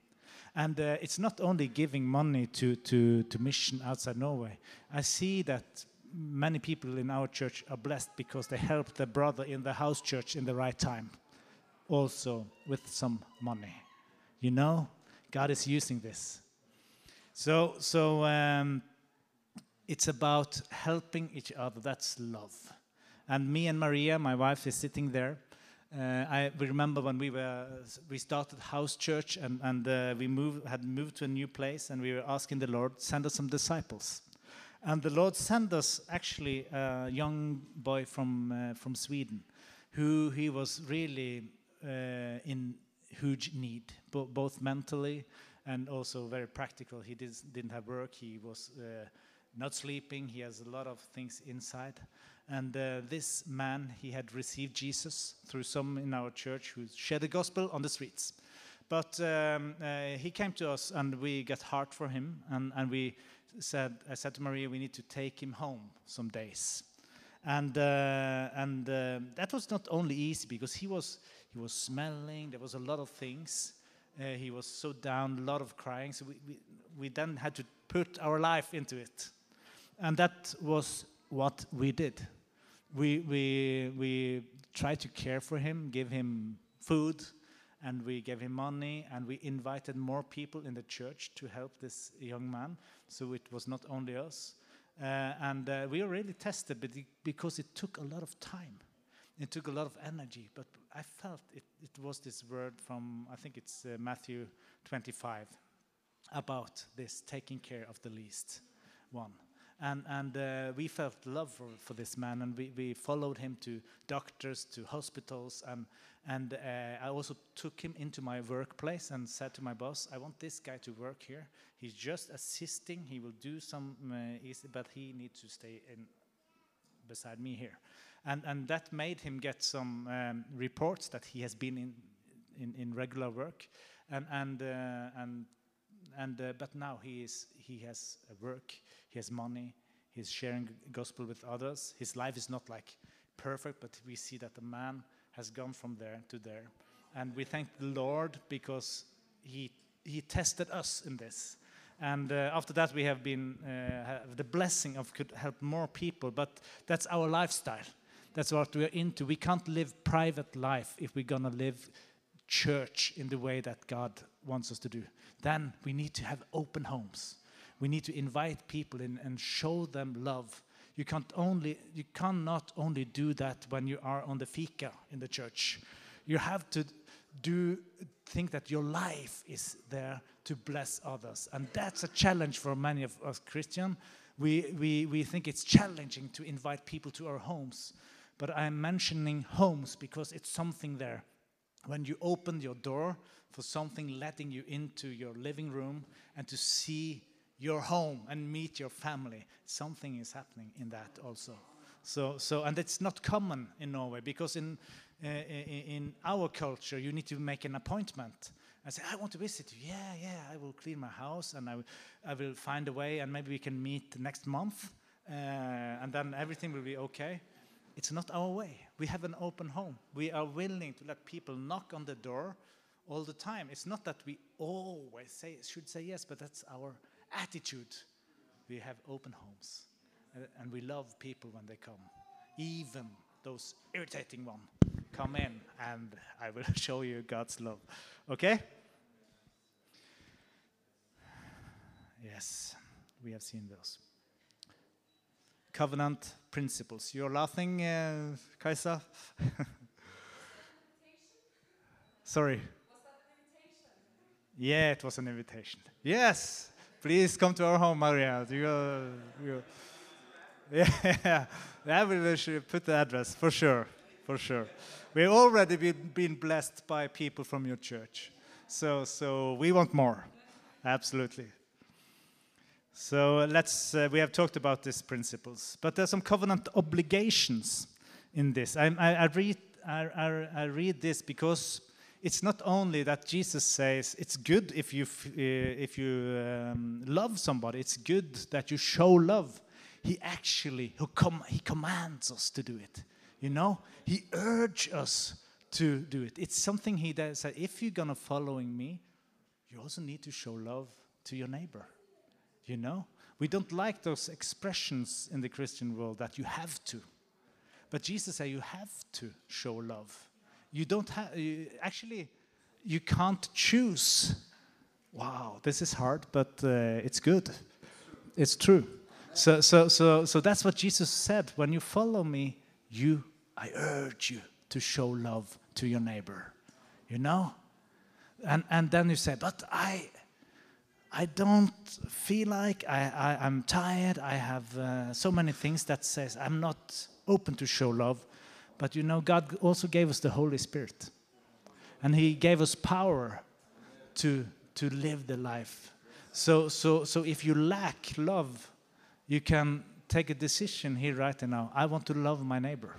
And uh, it's not only giving money to, to, to mission outside norway. I see that many people in our church are blessed because they helped their brother in the house church in the right time also with some money. You know god is using this. So so um, it's about helping each other. That's love and me and Maria, my wife, is sitting there. Uh, I remember when we were we started house church and and uh, we moved had moved to a new place and we were asking the Lord send us some disciples, and the Lord sent us actually a young boy from uh, from Sweden, who he was really uh, in huge need, bo both mentally and also very practical. He did, didn't have work. He was uh, not sleeping. He has a lot of things inside. And uh, this man, he had received Jesus through some in our church who shared the gospel on the streets. But um, uh, he came to us and we got heart for him. And, and we said, I said to Maria, we need to take him home some days. And, uh, and uh, that was not only easy because he was, he was smelling, there was a lot of things. Uh, he was so down, a lot of crying. So we, we, we then had to put our life into it. And that was what we did. We, we, we tried to care for him, give him food, and we gave him money, and we invited more people in the church to help this young man. So it was not only us. Uh, and uh, we were really tested because it took a lot of time. It took a lot of energy, but I felt it, it was this word from, I think it's uh, Matthew 25, about this taking care of the least one and and uh, we felt love for, for this man, and we, we followed him to doctors, to hospitals, and and uh, I also took him into my workplace and said to my boss, I want this guy to work here. He's just assisting. He will do some, uh, easy, but he needs to stay in beside me here, and and that made him get some um, reports that he has been in in, in regular work, and and uh, and and uh, but now he is he has work he has money he's sharing gospel with others. His life is not like perfect but we see that the man has gone from there to there. And we thank the lord because he he tested us in this. And uh, after that we have been uh, have the blessing of could help more people but that's our lifestyle. That's what we're into. We can't live private life if we're gonna live church in the way that god wants us to do then we need to have open homes. We need to invite people in and show them love. You can't only you cannot only do that when you are on the fika in the church. You have to do think that your life is there to bless others, and that's a challenge for many of us Christian. We we we think it's challenging to invite people to our homes, but I'm mentioning homes because it's something there. When you open your door for something letting you into your living room and to see your home and meet your family. Something is happening in that also. So, so and it's not common in Norway because in, uh, in our culture you need to make an appointment and say, I want to visit you. Yeah, yeah, I will clean my house and I, I will find a way and maybe we can meet next month uh, and then everything will be okay. It's not our way. We have an open home. We are willing to let people knock on the door all the time. It's not that we always say should say yes, but that's our attitude. We have open homes, uh, and we love people when they come, even those irritating ones. Come in, and I will show you God's love. Okay? Yes, we have seen those. Covenant principles. You're laughing, uh, Kaisa? Sorry. Yeah, it was an invitation. Yes, please come to our home, Maria. You, uh, you, yeah, I will put the address for sure, for sure. We've already been blessed by people from your church, so so we want more, absolutely. So let's. Uh, we have talked about these principles, but there's some covenant obligations in this. I, I, I read I, I read this because it's not only that Jesus says it's good if you uh, if you um, love somebody. It's good that you show love. He actually he, com he commands us to do it. You know, he urges us to do it. It's something he does. If you're gonna following me, you also need to show love to your neighbor. You know, we don't like those expressions in the Christian world that you have to, but Jesus said you have to show love you don't have, you, actually, you can't choose. Wow, this is hard, but uh, it's good. It's true. So, so, so, so that's what Jesus said. When you follow me, you, I urge you to show love to your neighbor. You know? And, and then you say, but I, I don't feel like I, I, am tired. I have uh, so many things that says I'm not open to show love. But you know, God also gave us the Holy Spirit. And He gave us power to, to live the life. So, so, so if you lack love, you can take a decision here right now. I want to love my neighbor.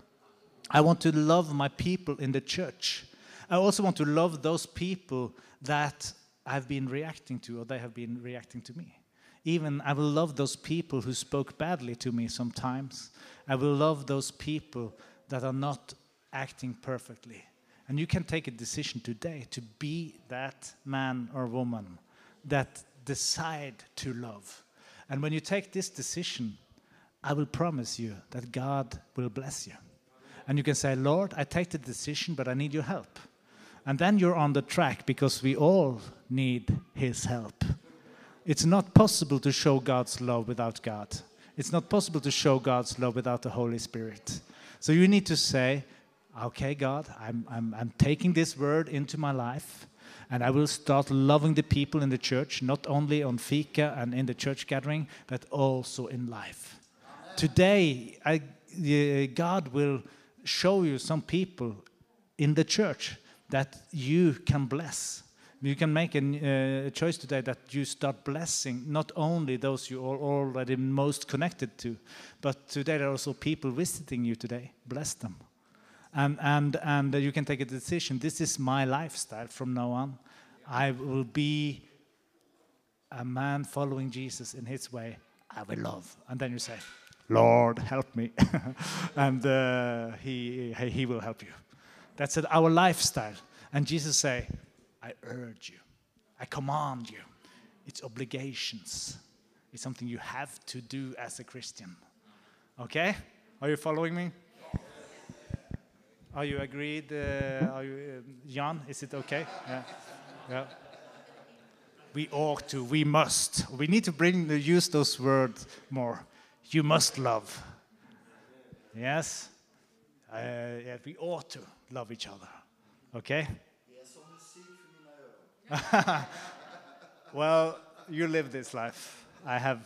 I want to love my people in the church. I also want to love those people that I've been reacting to or they have been reacting to me. Even I will love those people who spoke badly to me sometimes. I will love those people that are not acting perfectly. And you can take a decision today to be that man or woman that decide to love. And when you take this decision, I will promise you that God will bless you. And you can say, Lord, I take the decision, but I need your help. And then you're on the track because we all need His help. It's not possible to show God's love without God. It's not possible to show God's love without the Holy Spirit. So you need to say, okay, God, I'm, I'm, I'm taking this word into my life and I will start loving the people in the church, not only on Fika and in the church gathering, but also in life. Today, I, uh, God will show you some people in the church that you can bless. You can make a uh, choice today that you start blessing not only those you are already most connected to, but today there are also people visiting you today. Bless them. And, and, and you can take a decision. This is my lifestyle from now on. I will be a man following Jesus in his way. I will love. And then you say, Lord, help me. and uh, he, he will help you. That's our lifestyle. And Jesus say, I urge you, I command you. It's obligations. It's something you have to do as a Christian. Okay? Are you following me? Are you agreed? Uh, are you, uh, Jan, is it okay? Yeah. yeah. We ought to, we must. We need to bring, use those words more. You must love. Yes? Uh, yeah, we ought to love each other. Okay? well, you live this life. I have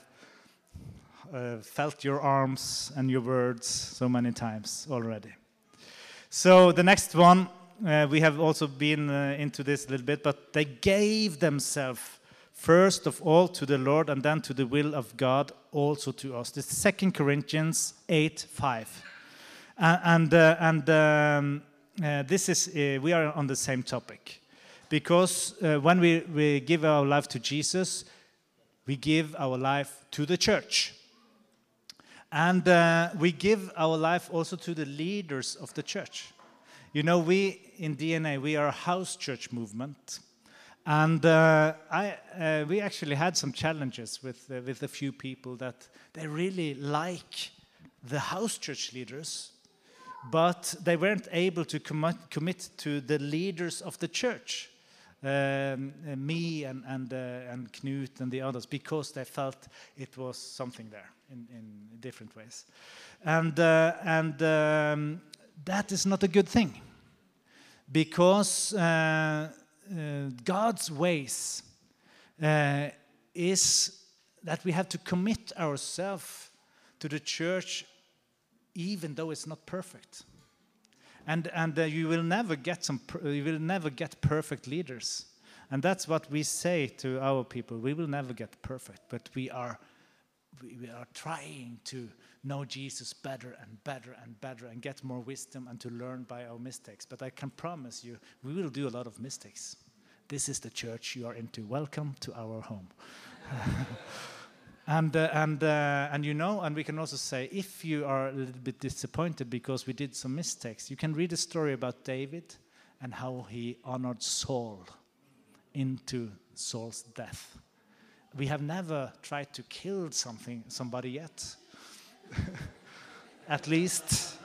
uh, felt your arms and your words so many times already. So the next one, uh, we have also been uh, into this a little bit, but they gave themselves first of all to the Lord and then to the will of God also to us. This is 2 Corinthians 8 5. Uh, and uh, and um, this is, uh, we are on the same topic. Because when we, we give our life to Jesus, we give our life to the church. And uh, we give our life also to the leaders of the church. You know, we in DNA, we are a house church movement. And uh, I, uh, we actually had some challenges with, uh, with a few people that they really like the house church leaders, but they weren't able to commit, to the leaders of the church. Um, uh, me and, and, uh, and Knut and the others because they felt it was something there in, in different ways. And, uh, and um, that is not a good thing because uh, uh, God's ways uh, is that we have to commit ourselves to the church even though it's not perfect and and uh, you will never get some you will never get perfect leaders and that's what we say to our people we will never get perfect but we are we are trying to know Jesus better and better and better and get more wisdom and to learn by our mistakes. But I can promise you, we will do a lot of mistakes. This is the church you are into. Welcome to our home. and uh, and uh, and you know, and we can also say, if you are a little bit disappointed because we did some mistakes, you can read a story about David and how he honored Saul into Saul's death we have never tried to kill something, somebody yet. At least.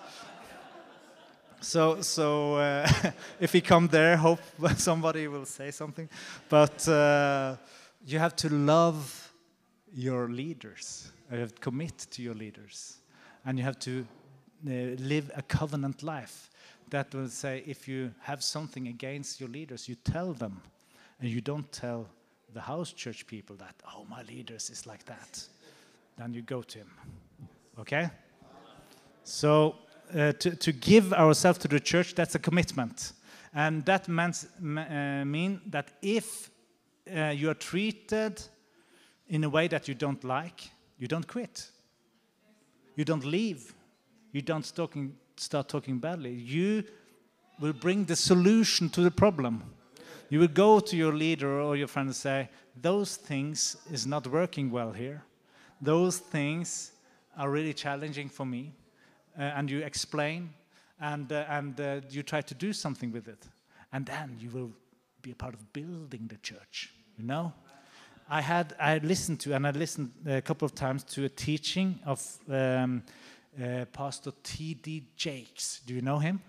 So, so uh, if we come there, hope somebody will say something. But uh, you have to love your leaders. You have to commit to your leaders, and you have to uh, live a covenant life. That will say, if you have something against your leaders, you tell them, and you don't tell the house church people that, oh, my leaders is like that, then you go to him. Okay? So uh, to, to give ourselves to the church, that's a commitment. And that means, uh, mean that if uh, you are treated in a way that you don't like, you don't quit. You don't leave. You don't start talking badly. You will bring the solution to the problem. You will go to your leader or your friend and say, those things is not working well here. Those things are really challenging for me. Uh, and you explain and, uh, and uh, you try to do something with it. And then you will be a part of building the church, you know? I had I listened to and I listened a couple of times to a teaching of um, uh, Pastor T.D. Jakes. Do you know him?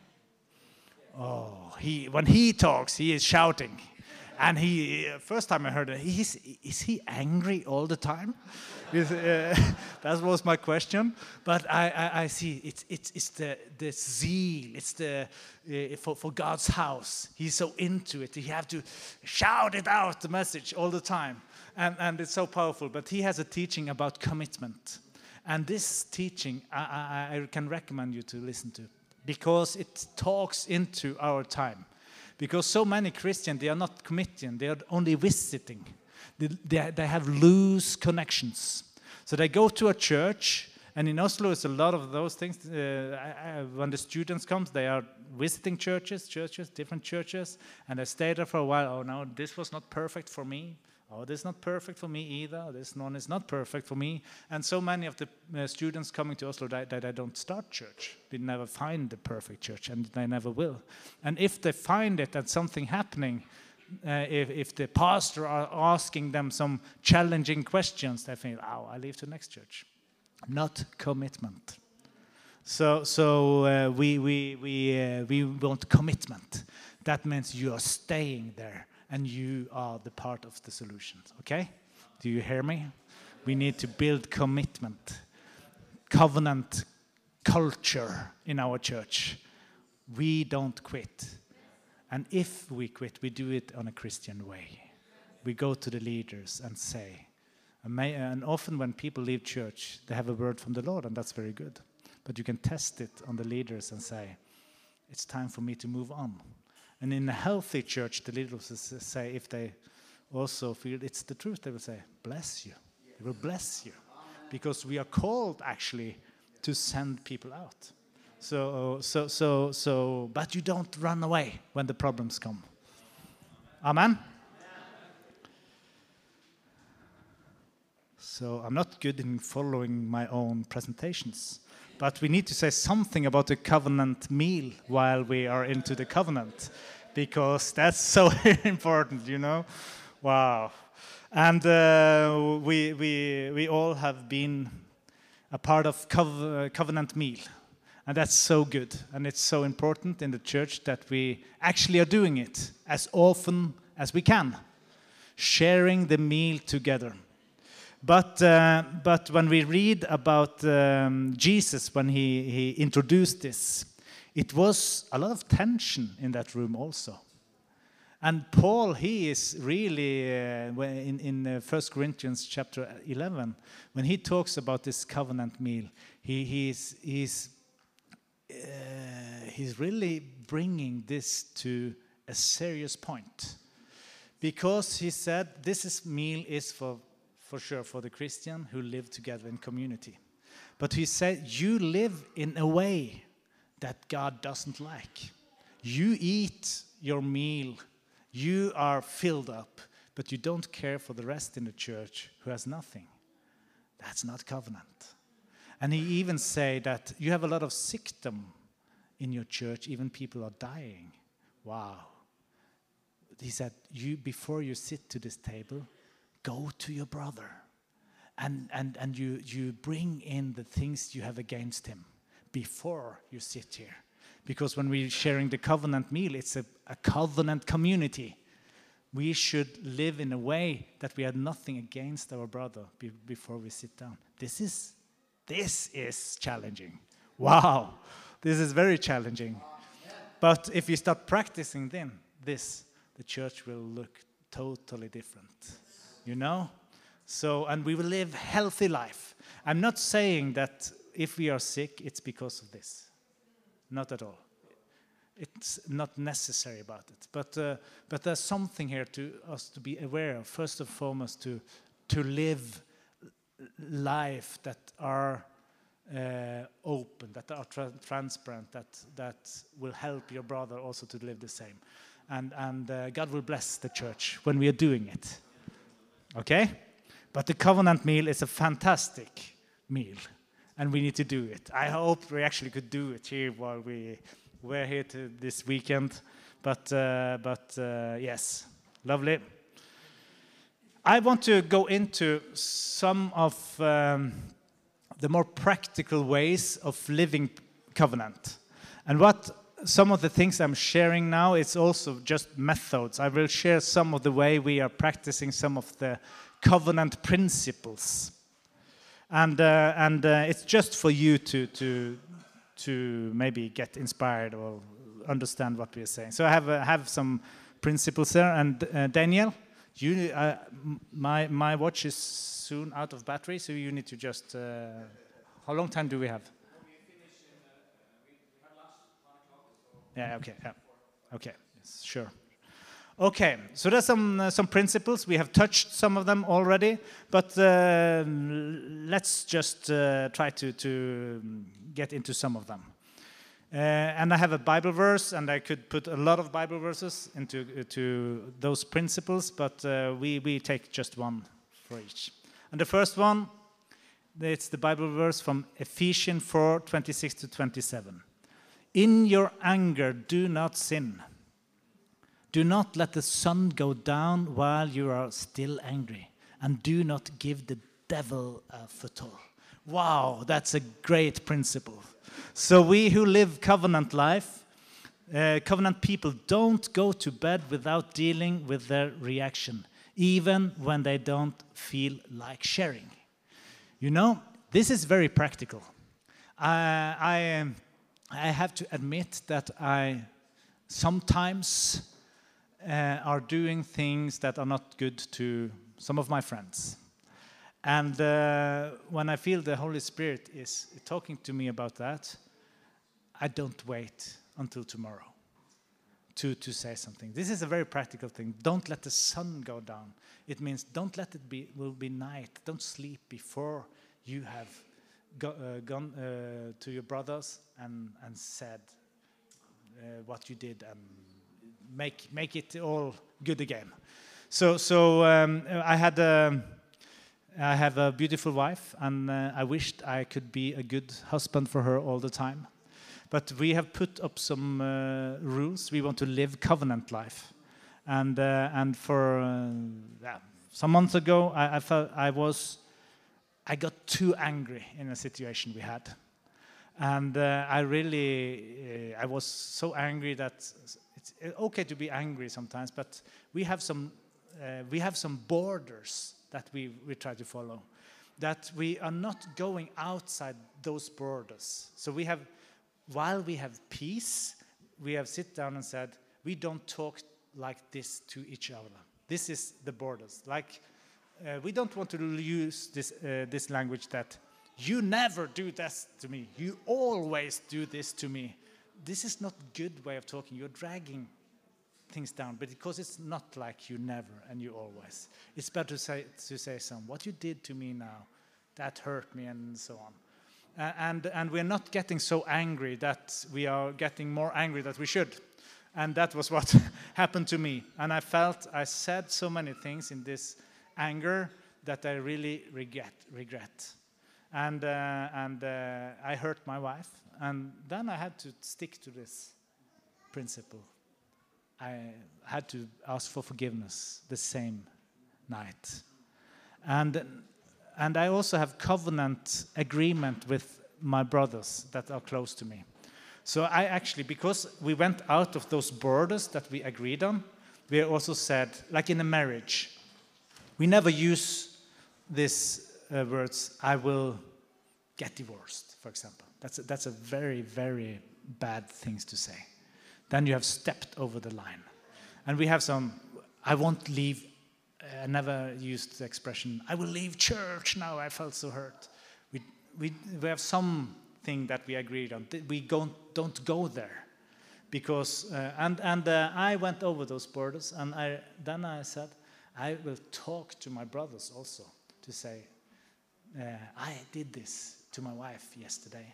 Oh, he when he talks, he is shouting, and he first time I heard it, he's is he angry all the time? Uh, that was my question. But I, I, I, see it's it's it's the the zeal. It's the uh, for for God's house. He's so into it. He have to shout it out the message all the time and, and it's so powerful. But he has a teaching about commitment. And this teaching I, I, I can recommend you to listen to because it talks into our time. Because so many Christians, they are not committing, they are only visiting. They, they, they have loose connections. So they go to a church, and in Oslo, it's a lot of those things. Uh, I, I, when the students come, they are visiting churches, churches, different churches, and they stay there for a while. Oh no, this was not perfect for me. Oh, this is not perfect for me either. This one is not perfect for me. And so many of the uh, students coming to Oslo that, that, don't start church. They never find the perfect church, and they never will. And if they find it and something happening, uh, if, if the pastor are asking them some challenging questions, they think, "Oh, I leave to next church." Not commitment. So, so uh, we we we uh, we want commitment. That means you are staying there and you are the part of the solution. Okay? Do you hear me? We need to build commitment, covenant culture in our church. We don't quit. And if we quit, we do it on a Christian way. We go to the leaders and say, and often when people leave church, they have a word from the Lord, and that's very good. But you can test it on the leaders and say, it's time for me to move on. And in a healthy church, the leaders say, if they also feel it's the truth, they will say, bless you. They will bless you. Because we are called actually to send people out. So, so, so, so, but you don't run away when the problems come. Amen? So I'm not good in following my own presentations. But we need to say something about the covenant meal while we are into the covenant, because that's so important, you know? Wow. And uh, we, we, we all have been a part of covenant meal. And that's so good. And it's so important in the church that we actually are doing it as often as we can, sharing the meal together. But, uh, but when we read about um, Jesus, when he, he introduced this, it was a lot of tension in that room also. And Paul, he is really, uh, in, in uh, 1 Corinthians chapter 11, when he talks about this covenant meal, he, he's, he's, uh, he's really bringing this to a serious point. Because he said, this is, meal is for for sure for the Christian who live together in community. But he said, You live in a way that God doesn't like. You eat your meal, you are filled up, but you don't care for the rest in the church who has nothing. That's not covenant. And he even say that you have a lot of sickdom in your church, even people are dying. Wow. He said, you before you sit to this table, go to your brother and, and, and you, you bring in the things you have against him before you sit here. Because when we're sharing the covenant meal, it's a, a covenant community. We should live in a way that we have nothing against our brother be, before we sit down. This is, this is challenging. Wow, this is very challenging. But if we start practicing then this, the church will look totally different you know? So, and we will live healthy life. I'm not saying that if we are sick, it's because of this. Not at all. It's not necessary about it. But, uh, but there's something here to us to be aware of. First and foremost, to, to live life that are uh, open, that are tra- transparent, that, that will help your brother also to live the same. And, and uh, God will bless the church when we are doing it. Okay? But the covenant meal is a fantastic meal, and we need to do it. I hope we actually could do it here while we were here this weekend. But, uh, but uh, yes, lovely. I want to go into some of um, the more practical ways of living covenant. And what some of the things I'm sharing now is also just methods. I will share some of the way we are practicing some of the covenant principles. And, uh, and uh, it's just for you to, to, to maybe get inspired or understand what we are saying. So I have, uh, have some principles there. And uh, Daniel, you, uh, my, my watch is soon out of battery, so you need to just. Uh, how long time do we have? Yeah, okay, yeah. Okay, yes, sure. Okay, so there's some, uh, some principles. We have touched some of them already, but uh, let's just uh, try to, to get into some of them. Uh, and I have a Bible verse, and I could put a lot of Bible verses into to those principles, but uh, we, we take just one for each. And the first one, it's the Bible verse from Ephesians 4 26 to 27. In your anger, do not sin. Do not let the sun go down while you are still angry, and do not give the devil a foothold. Wow, that's a great principle. So, we who live covenant life, uh, covenant people, don't go to bed without dealing with their reaction, even when they don't feel like sharing. You know, this is very practical. I, I, um, I have to admit that I sometimes uh, are doing things that are not good to some of my friends. And uh, when I feel the Holy Spirit is talking to me about that, I don't wait until tomorrow to, to say something. This is a very practical thing. Don't let the sun go down. It means don't let it be will be night. Don't sleep before you have go, uh, gone uh, to your brothers and, and said uh, what you did and make make it all good again. So so um, I had. Um, I have a beautiful wife, and uh, I wished I could be a good husband for her all the time. But we have put up some uh, rules. We want to live covenant life, and uh, and for uh, yeah, some months ago, I, I felt I was, I got too angry in a situation we had, and uh, I really, uh, I was so angry that it's okay to be angry sometimes, but we have some, we have some borders that we, we try to follow. That we are not going outside those borders. So we have, while we have peace, we have sit down and said, we don't talk like this to each other. This is the borders. Like, uh, we don't want to use this, uh, this language that you never do this to me. You always do this to me. This is not a good way of talking. You're dragging things down, but because it's not like you never and you always. It's better to say, to say some, what you did to me now, that hurt me, and so on. Uh, and, and we're not getting so angry that we are getting more angry that we should. And that was what happened to me. And I felt I said so many things in this anger that I really regret. regret. And, uh, and uh, I hurt my wife. And then I had to stick to this principle I had to ask for forgiveness the same night. And, and I also have covenant agreement with my brothers that are close to me. So I actually, because we went out of those borders that we agreed on, we also said, like in a marriage, we never use these uh, words, I will get divorced, for example. That's a, that's a very, very bad thing to say then you have stepped over the line. And we have some, I won't leave, I never used the expression, I will leave church now, I felt so hurt. We, we, we have something that we agreed on. We go, don't go there. Because, uh, and, and uh, I went over those borders, and I, then I said, I will talk to my brothers also to say, uh, I did this. to my wife yesterday.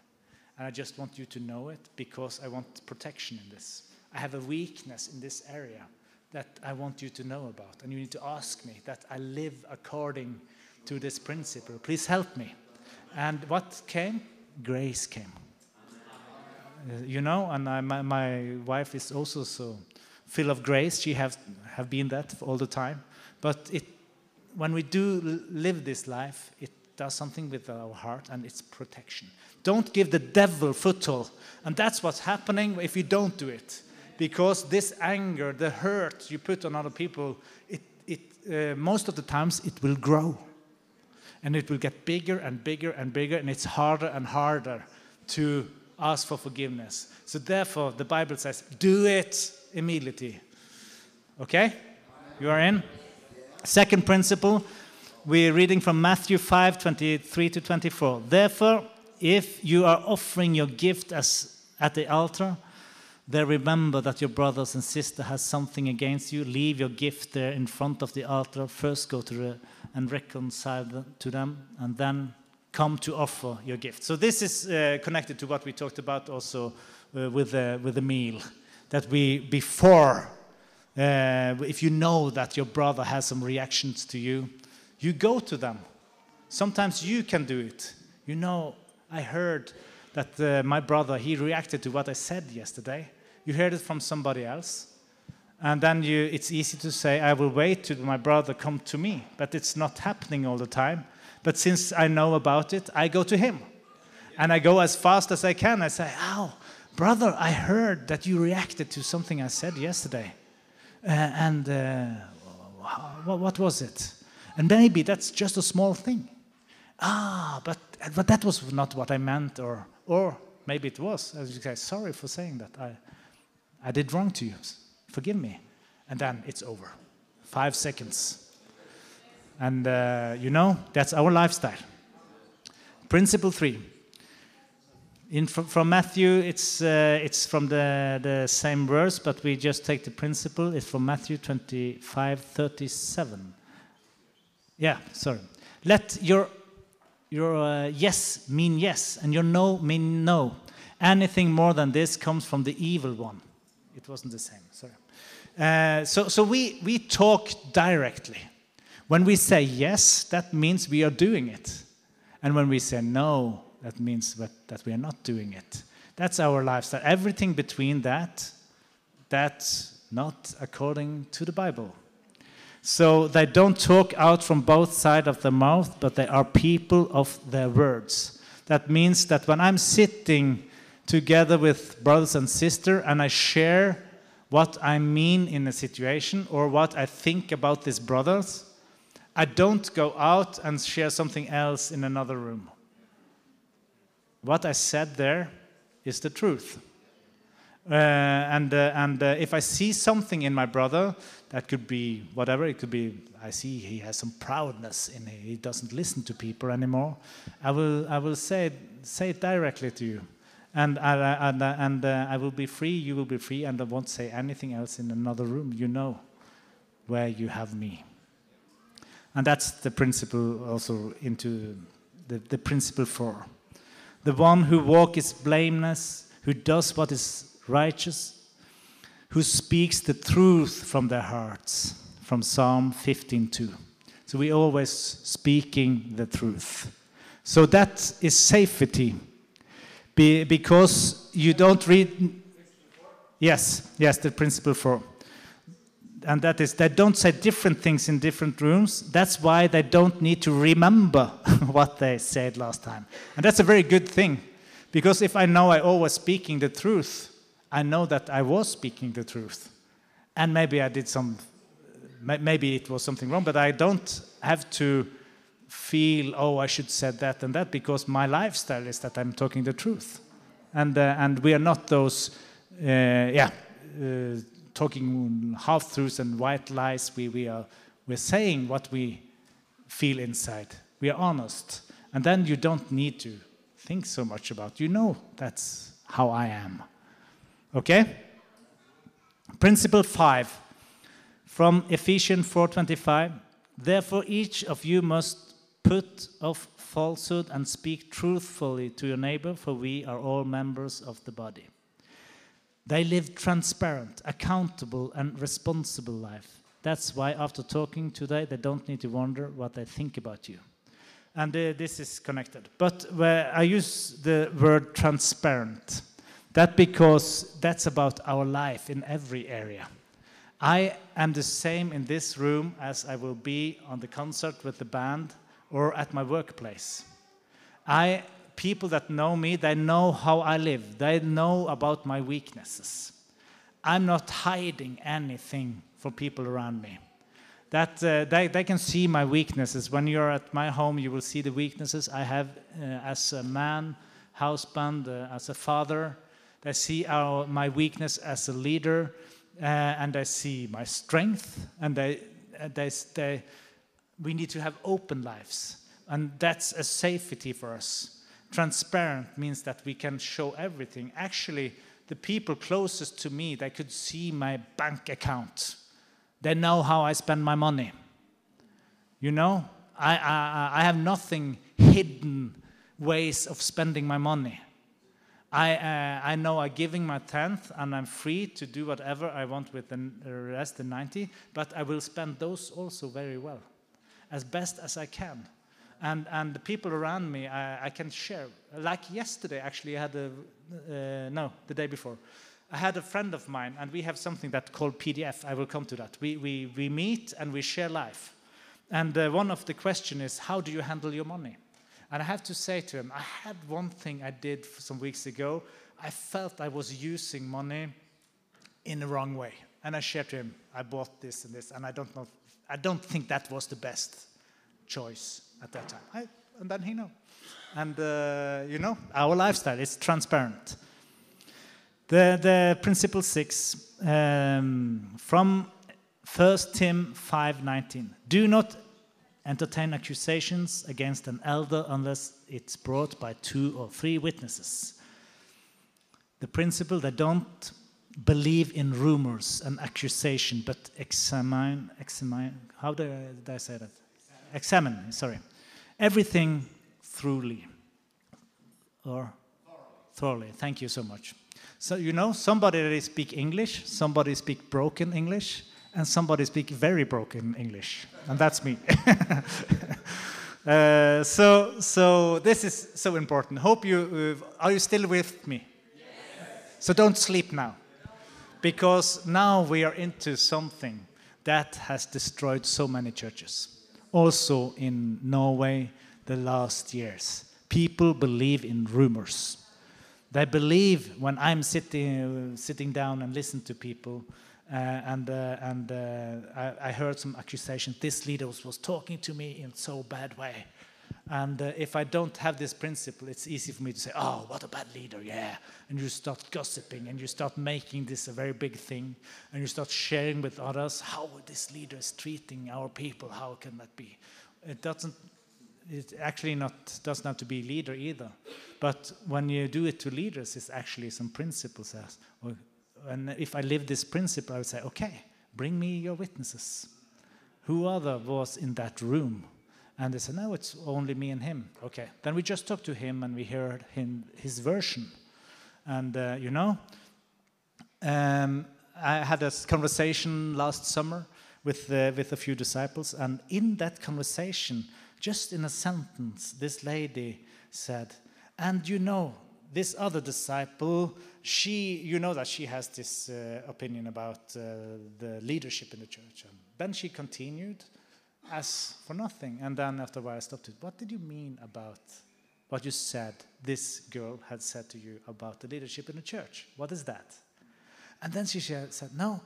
And I just want you to know it because I want protection in this. I have a weakness in this area that I want you to know about. And you need to ask me that I live according to this principle. Please help me. And what came? Grace came. Uh, you know, and I, my, my wife is also so full of grace. She have, have been that all the time. But it, when we do live this life, it does something with our heart and it's protection. Don't give the devil foothold. And that's what's happening if you don't do it. Because this anger, the hurt you put on other people, it, it, uh, most of the times it will grow. And it will get bigger and bigger and bigger, and it's harder and harder to ask for forgiveness. So, therefore, the Bible says, do it immediately. Okay? You are in? Second principle, we're reading from Matthew 5 23 to 24. Therefore, if you are offering your gift as at the altar, there remember that your brothers and sister has something against you. Leave your gift there in front of the altar. First go to the, and reconcile to them, and then come to offer your gift. So this is uh, connected to what we talked about also uh, with the, with the meal. That we before, uh, if you know that your brother has some reactions to you, you go to them. Sometimes you can do it. You know, I heard that uh, my brother he reacted to what I said yesterday. You heard it from somebody else, and then you, it's easy to say, "I will wait till my brother come to me," but it's not happening all the time. But since I know about it, I go to him, and I go as fast as I can. I say, "Ow, brother, I heard that you reacted to something I said yesterday, uh, and uh, what, what was it?" And maybe that's just a small thing ah, but, but that was not what I meant, or, or maybe it was. As you say, sorry for saying that. I, I did wrong to you. Forgive me. And then it's over. Five seconds. And uh, you know, that's our lifestyle. Principle three. In, from, from Matthew, it's, uh, it's from the, the same verse, but we just take the principle. It's from Matthew 25 37. Yeah, sorry. Let your your uh, yes mean yes, and your no mean no. Anything more than this comes from the evil one. It wasn't the same, sorry. Uh, so so we, we talk directly. When we say yes, that means we are doing it. And when we say no, that means that, that we are not doing it. That's our lifestyle. Everything between that, that's not according to the Bible. So they don't talk out from both sides of the mouth, but they are people of their words. That means that when I'm sitting together with brothers and sisters and I share what I mean in a situation or what I think about these brothers, I don't go out and share something else in another room. What I said there is the truth. Uh, and uh, and uh, if I see something in my brother, that could be whatever. It could be I see he has some proudness in him. He doesn't listen to people anymore. I will I will say say it directly to you, and I, and and uh, I will be free. You will be free, and I won't say anything else in another room. You know where you have me. And that's the principle also into the, the principle four. The one who walk is blameless, who does what is righteous, who speaks the truth from their hearts, from Psalm 15:2. So we always speaking the truth. So that is safety, Be- because you don't read. Yes, yes, the principle four and that is they don't say different things in different rooms. That's why they don't need to remember what they said last time. And that's a very good thing. Because if I know I always speaking the truth, I know that I was speaking the truth. And maybe I did some maybe it was something wrong, but I don't have to feel, oh, I should said that and that because my lifestyle is that I'm talking the truth. And uh, and we are not those uh, yeah, uh, talking half truths and white lies. We, we are we're saying what we feel inside. We are honest. And then you don't need to think so much about. You know that's how I am. Okay? Principle 5 from Ephesians 4:25. Therefore each of you must Put off falsehood and speak truthfully to your neighbor, for we are all members of the body. They live transparent, accountable, and responsible life. That's why, after talking today, they don't need to wonder what they think about you. And uh, this is connected. But where I use the word transparent, that because that's about our life in every area. I am the same in this room as I will be on the concert with the band or at my workplace. I people that know me, they know how I live. They know about my weaknesses. I'm not hiding anything from people around me. That uh, they, they can see my weaknesses. When you're at my home, you will see the weaknesses I have uh, as a man, husband, uh, as a father. They see our, my weakness as a leader, uh, and they see my strength, and uh, they, they, we need to have open lives. And that's a safety for us. Transparent means that we can show everything. Actually, the people closest to me, they could see my bank account. They know how I spend my money. You know, I, I, I have nothing hidden ways of spending my money. I, uh, I know I'm giving my tenth and I'm free to do whatever I want with the rest, the 90, but I will spend those also very well, as best as I can and and the people around me I, I can share. Like yesterday, actually, I had a uh, no, the day before. I had a friend of mine, and we have something that called PDF. I will come to that. We we we meet and we share life. And uh, one of the question is, how do you handle your money? And I have to say to him, I had one thing I did some weeks ago. I felt I was using money in the wrong way, and I shared to him, I bought this and this, and I don't know, I don't think that was the best choice at that time. I, and then he know. And uh, you know, our lifestyle is transparent. The, the principle six um, from 1 Tim 5:19. Do not entertain accusations against an elder unless it's brought by two or three witnesses. The principle that don't believe in rumors and accusation, but examine, examine. How do I, did I say that? Examine. Sorry everything thoroughly or thoroughly. Thank you so much. So you know, somebody that speak English, somebody speak broken English, and somebody speak very broken English, and that's me. uh, so, so this is so important. Hope you uh, are you still with me? Yes. So don't sleep now, because now we are into something that has destroyed so many churches also in Norway the last years. People believe in rumors. They believe when I'm sitting, sitting down and listen to people, uh, and, uh, and uh, I, I, heard some accusation. This leader was, was, talking to me in so bad way. And uh, if I don't have this principle, it's easy for me to say, oh, what a bad leader, yeah. And you start gossiping and you start making this a very big thing. And you start sharing with others how this leader is treating our people. How can that be? It doesn't, it actually not, doesn't have to be leader either. But when you do it to leaders, it's actually some principles. And if I live this principle, I would say, okay, bring me your witnesses. Who other was in that room? And they said, no, it's only me and him. Okay. Then we just talked to him and we heard him, his version. And, uh, you know, um, I had a conversation last summer with, uh, with a few disciples. And in that conversation, just in a sentence, this lady said, and you know, this other disciple, she, you know that she has this uh, opinion about uh, the leadership in the church. And then she continued as for nothing. And then after a while I stopped it. What did you mean about what you said this girl had said to you about the leadership in the church? What is that? And then she said, No,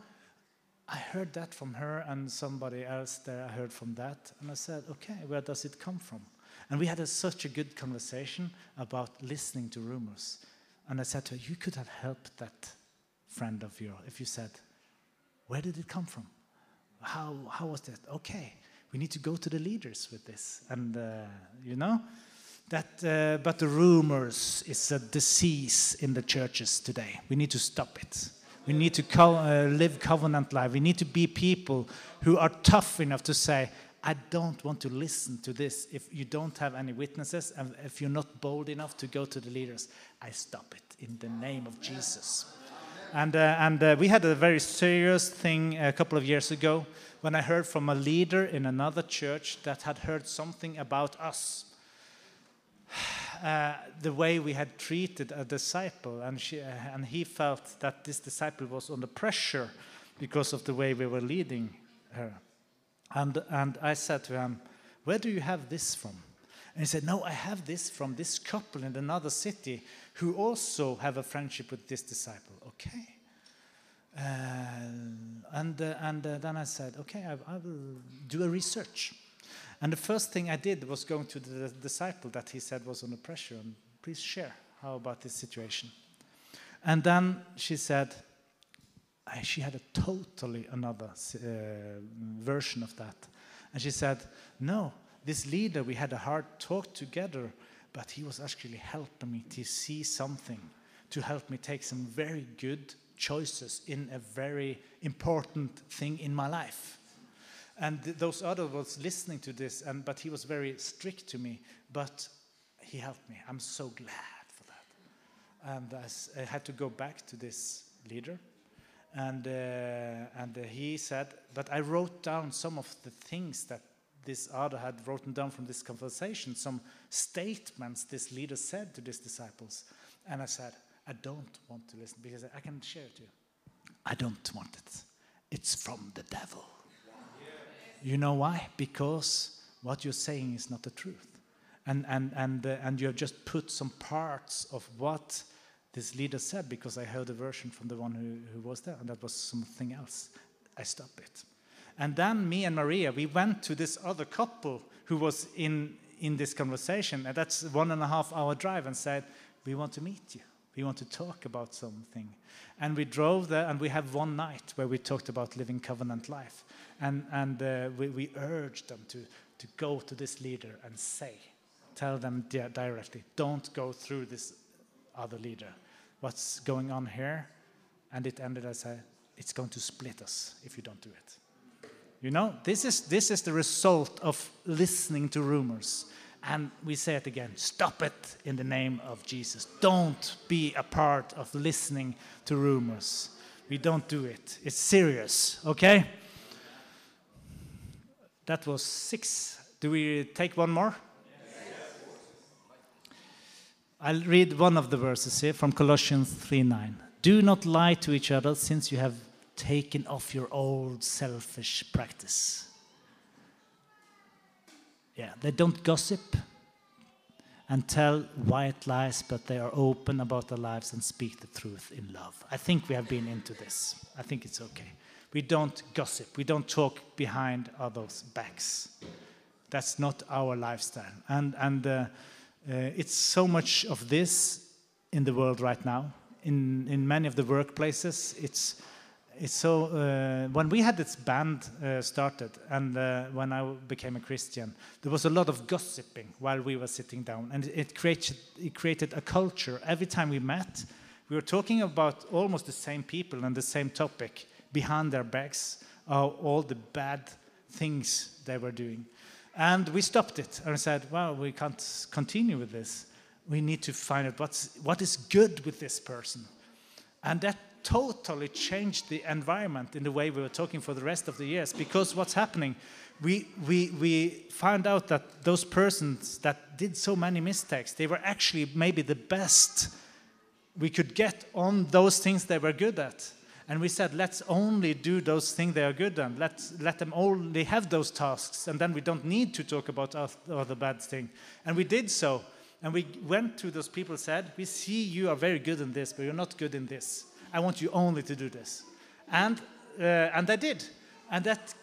I heard that from her and somebody else there. I heard from that. And I said, Okay, where does it come from? And we had a, such a good conversation about listening to rumors. And I said to her, You could have helped that friend of yours if you said, Where did it come from? How, how was that? Okay, we need to go to the leaders with this. And, uh, you know, that, uh, but the rumors is a disease in the churches today. We need to stop it. We need to co uh, live covenant life. We need to be people who are tough enough to say, I don't want to listen to this if you don't have any witnesses and if you're not bold enough to go to the leaders. I stop it in the name of Jesus. And, uh, and uh, we had a very serious thing a couple of years ago when I heard from a leader in another church that had heard something about us. Uh, the way we had treated a disciple, and, she, uh, and he felt that this disciple was under pressure because of the way we were leading her. And, and I said to him, Where do you have this from? And he said, No, I have this from this couple in another city who also have a friendship with this disciple. Okay. Uh, and uh, and uh, then I said, Okay, I, I, will do a research. And the first thing I did was going to the disciple that he said was under pressure and please share how about this situation. And then she said, she had a totally another uh, version of that. And she said, No, this leader, we had a hard talk together, but he was actually helping me to see something, to help me take some very good choices in a very important thing in my life. And th those others was listening to this, and, but he was very strict to me, but he helped me. I'm so glad for that. And I had to go back to this leader and, uh, and uh, he said, but I wrote down some of the things that this other had written down from this conversation, some statements this leader said to these disciples. And I said, I don't want to listen because I can share it to you. I don't want it. It's from the devil. You know why? Because what you're saying is not the truth. And, and, and, uh, and you have just put some parts of what this leader said because I heard a version from the one who, who was there, and that was something else. I stopped it. And then me and Maria, we went to this other couple who was in, in this conversation, and that's one and a half hour drive, and said, We want to meet you. We want to talk about something. And we drove there, and we had one night where we talked about living covenant life. And, and uh, we, we urged them to, to go to this leader and say, tell them directly, don't go through this other leader what's going on here. And it ended as a, it's going to split us if you don't do it. You know, this is, this is the result of listening to rumors. And we say it again stop it in the name of Jesus. Don't be a part of listening to rumors. We don't do it. It's serious, okay? That was six. Do we take one more? I'll read one of the verses here from Colossians 3:9. Do not lie to each other since you have taken off your old selfish practice. Yeah, they don't gossip and tell white lies, but they are open about their lives and speak the truth in love. I think we have been into this. I think it's okay. We don't gossip. We don't talk behind others' backs. That's not our lifestyle. And and uh, uh, it's so much of this in the world right now. In, in many of the workplaces, it's, it's so. Uh, when we had this band uh, started, and uh, when I became a Christian, there was a lot of gossiping while we were sitting down, and it created, it created a culture. Every time we met, we were talking about almost the same people and the same topic behind their backs, all the bad things they were doing. And we stopped it and said, well, we can't continue with this. We need to find out what's, what is good with this person. And that totally changed the environment in the way we were talking for the rest of the years. Because what's happening, we, we, we found out that those persons that did so many mistakes, they were actually maybe the best we could get on those things they were good at. And we said, let's only do those things they are good at. Let's let them only have those tasks, and then we don't need to talk about other bad things. And we did so. And we went to those people said, we see you are very good in this, but you're not good in this. I want you only to do this. And, uh, and they did. And that,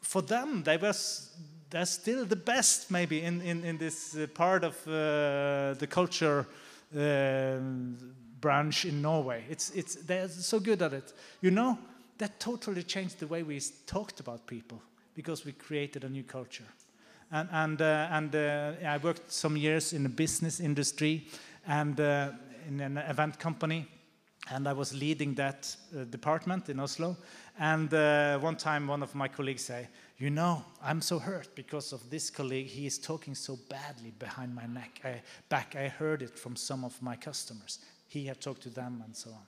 for them, they were they're still the best, maybe, in, in, in this uh, part of uh, the culture uh, branch in Norway. It's, it's, they're so good at it. You know, that totally changed the way we talked about people because we created a new culture. And, and, uh, and uh, I worked some years in the business industry and uh, in an event company. and I was leading that uh, department in Oslo. And uh, one time, one of my colleagues say, "You know, I'm so hurt because of this colleague. He is talking so badly behind my neck, I, back. I heard it from some of my customers. He had talked to them and so on."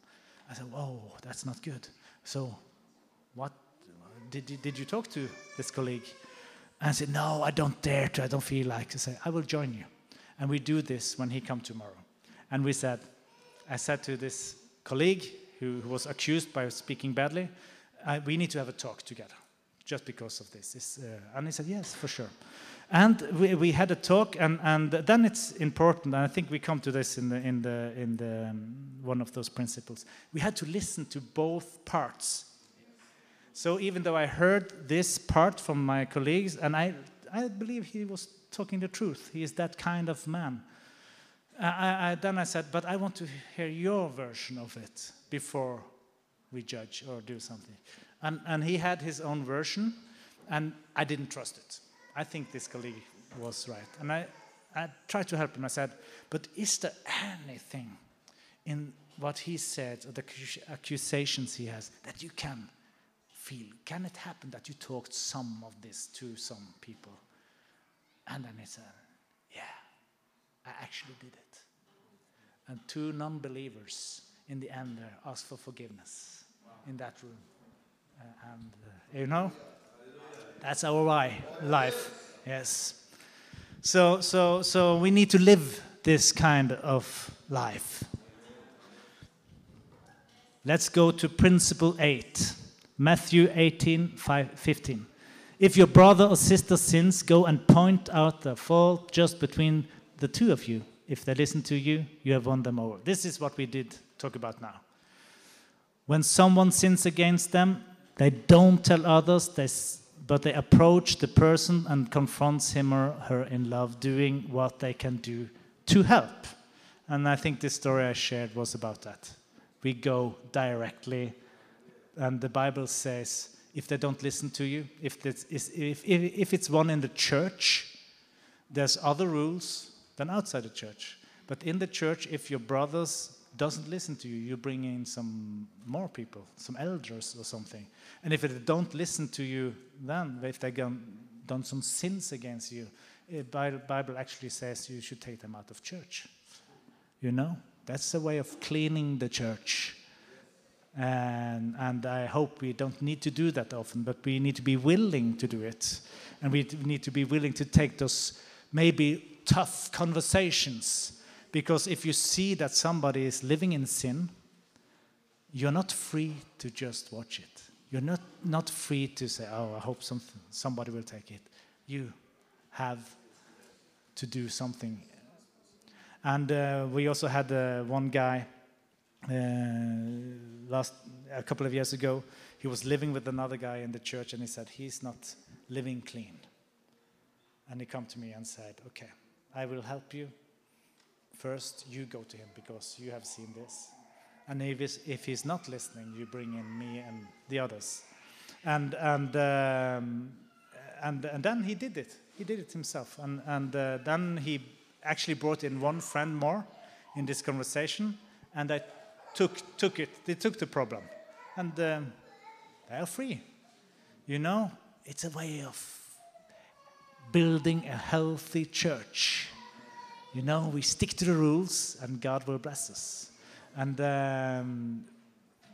I said, "Whoa, that's not good." So, what did you, did you talk to this colleague? And I said, "No, I don't dare to. I don't feel like." I said, "I will join you, and we do this when he come tomorrow." And we said, I said to this colleague who, who was accused by speaking badly, uh, we need to have a talk together just because of this. This, uh, and he said, yes, for sure. And we, we had a talk, and, and then it's important, and I think we come to this in, the, in, the, in the, um, one of those principles. We had to listen to both parts. So even though I heard this part from my colleagues, and I, I believe he was talking the truth, he is that kind of man. I, I, then I said, but I want to hear your version of it before we judge or do something. And, and he had his own version, and I didn't trust it. I think this colleague was right. And I, I tried to help him. I said, but is there anything in what he said, or the accusations he has, that you can feel? Can it happen that you talked some of this to some people? And then he said, yeah, I actually did it and two non believers in the end there asked for forgiveness in that room. Uh, and uh, you know, that's our why, life. Yes. So, so, so we need to live this kind of life. Let's go to principle 8, Matthew 18 5, 15. If your brother or sister sins, go and point out the fault just between the two of you if they listen to you, you have won them over. This is what we did talk about now. When someone sins against them, they don't tell others, but they approach the person and confronts him or her in love, doing what they can do to help. And I think this story I shared was about that. We go directly, and the Bible says if they don't listen to you, if, if, if, if it's one in the church, there's other rules than outside the church. But in the church, if your brothers doesn't listen to you, you bring in some more people, some elders or something. And if they don't listen to you, then if they have done some sins against you, the eh, Bible actually says you should take them out of church. You know, that's a way of cleaning the church. And, and I hope we don't need to do that often, but we need to be willing to do it. And we need to be willing to take those maybe tough conversations. Because if you see that somebody is living in sin, you're not free to just watch it. You're not, not free to say, oh, I hope something, somebody will take it. You have to do something. And uh, we also had uh, one guy uh, last a couple of years ago. He was living with another guy in the church, and he said he's not living clean. And he come to me and said, "Okay, I will help you. First, you go to him because you have seen this. And if he's, if he's not listening, you bring in me and the others. And, and, um, and, and then he did it. He did it himself. And, and uh, then he actually brought in one friend more in this conversation. And I took, took it, they took the problem. And um, they are free. You know, it's a way of building a healthy church. You know, we stick to the rules and God will bless us. And um,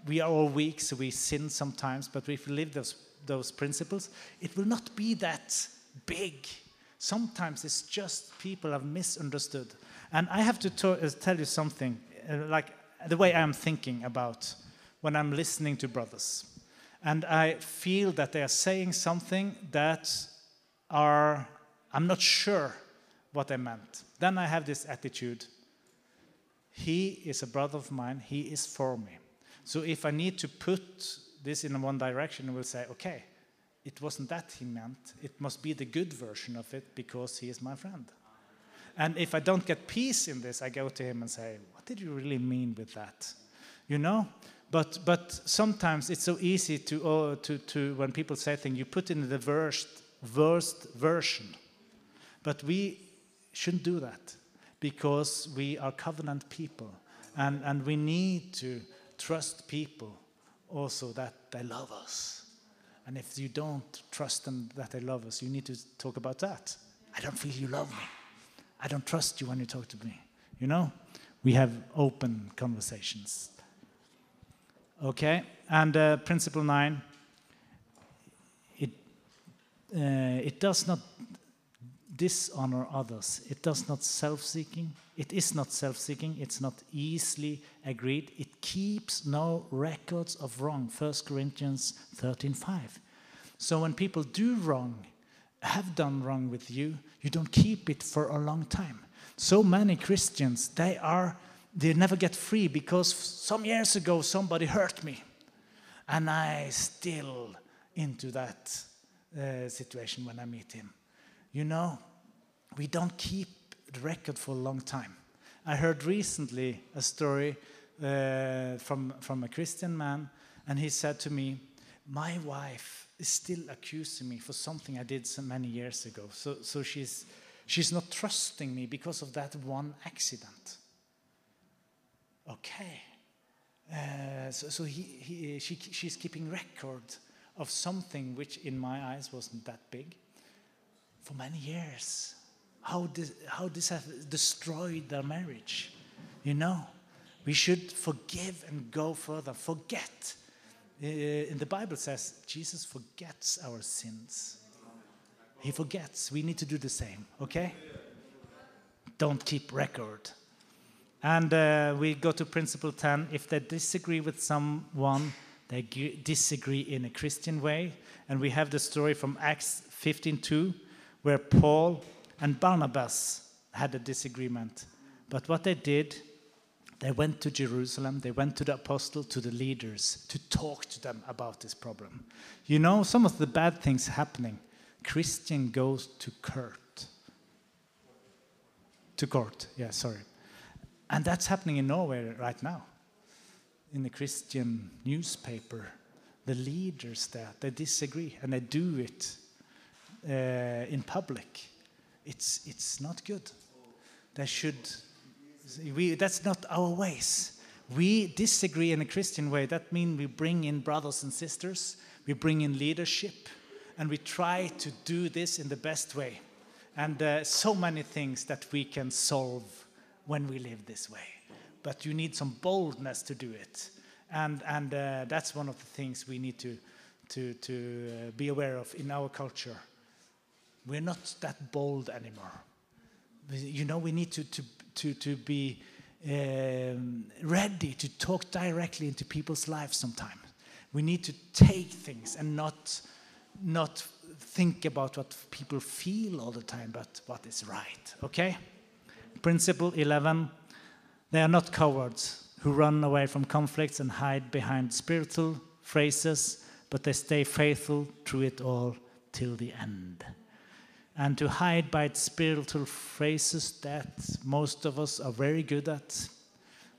we are all weak, so we sin sometimes, but if we live those, those principles, it will not be that big. Sometimes it's just people have misunderstood. And I have to uh, tell you something, uh, like the way I'm thinking about when I'm listening to brothers. And I feel that they are saying something that are, I'm not sure what I meant. Then I have this attitude He is a brother of mine, He is for me. So if I need to put this in one direction, I will say, okay, it wasn't that he meant. It must be the good version of it because he is my friend. And if I don't get peace in this, I go to him and say, what did you really mean with that? You know? But, but sometimes it's so easy to, oh, to, to, when people say things, you put in the worst worst version. But we shouldn't do that because we are covenant people and, and we need to trust people also that they love us. And if you don't trust them that they love us, you need to talk about that. I don't feel you love me. I don't trust you when you talk to me. You know? We have open conversations. Okay? And uh, principle nine it, uh, it does not dishonor others. It does not self-seeking. It is not self-seeking. It's not easily agreed. It keeps no records of wrong. 1 Corinthians 13:5. So when people do wrong, have done wrong with you, you don't keep it for a long time. So many Christians, they are they never get free because some years ago somebody hurt me, and I still into that uh, situation when I meet him. You know, we don't keep the record for a long time. I heard recently a story uh, from, from a Christian man, and he said to me, My wife is still accusing me for something I did so many years ago. So, so she's, she's not trusting me because of that one accident. Okay. Uh, so so he, he, she, she's keeping record of something which, in my eyes, wasn't that big for many years. How this, how this has destroyed their marriage. You know, we should forgive and go further. Forget. Uh, in the Bible says Jesus forgets our sins. He forgets. We need to do the same. Okay? Don't keep record. And uh, we go to principle 10. If they disagree with someone, they disagree in a Christian way. And we have the story from Acts 15:2, where Paul and Barnabas had a disagreement. But what they did, they went to Jerusalem, they went to the apostle, to the leaders, to talk to them about this problem. You know, some of the bad things happening. Christian goes to court. To court, yeah, sorry. And that's happening in Norway right now. In the Christian newspaper, the leaders there, they disagree and they do it uh, in public. It's, it's not good. They should, we, that's not our ways. We disagree in a Christian way. That means we bring in brothers and sisters, we bring in leadership, and we try to do this in the best way. And uh, so many things that we can solve when we live this way. But you need some boldness to do it. And, and uh, that's one of the things we need to, to, to uh, be aware of in our culture. We're not that bold anymore. You know, we need to, to, to, to be um, ready to talk directly into people's lives sometimes. We need to take things and not, not think about what people feel all the time, but what is right. Okay? Principle 11 They are not cowards who run away from conflicts and hide behind spiritual phrases, but they stay faithful through it all till the end. And to hide by spiritual phrases that most of us are very good at.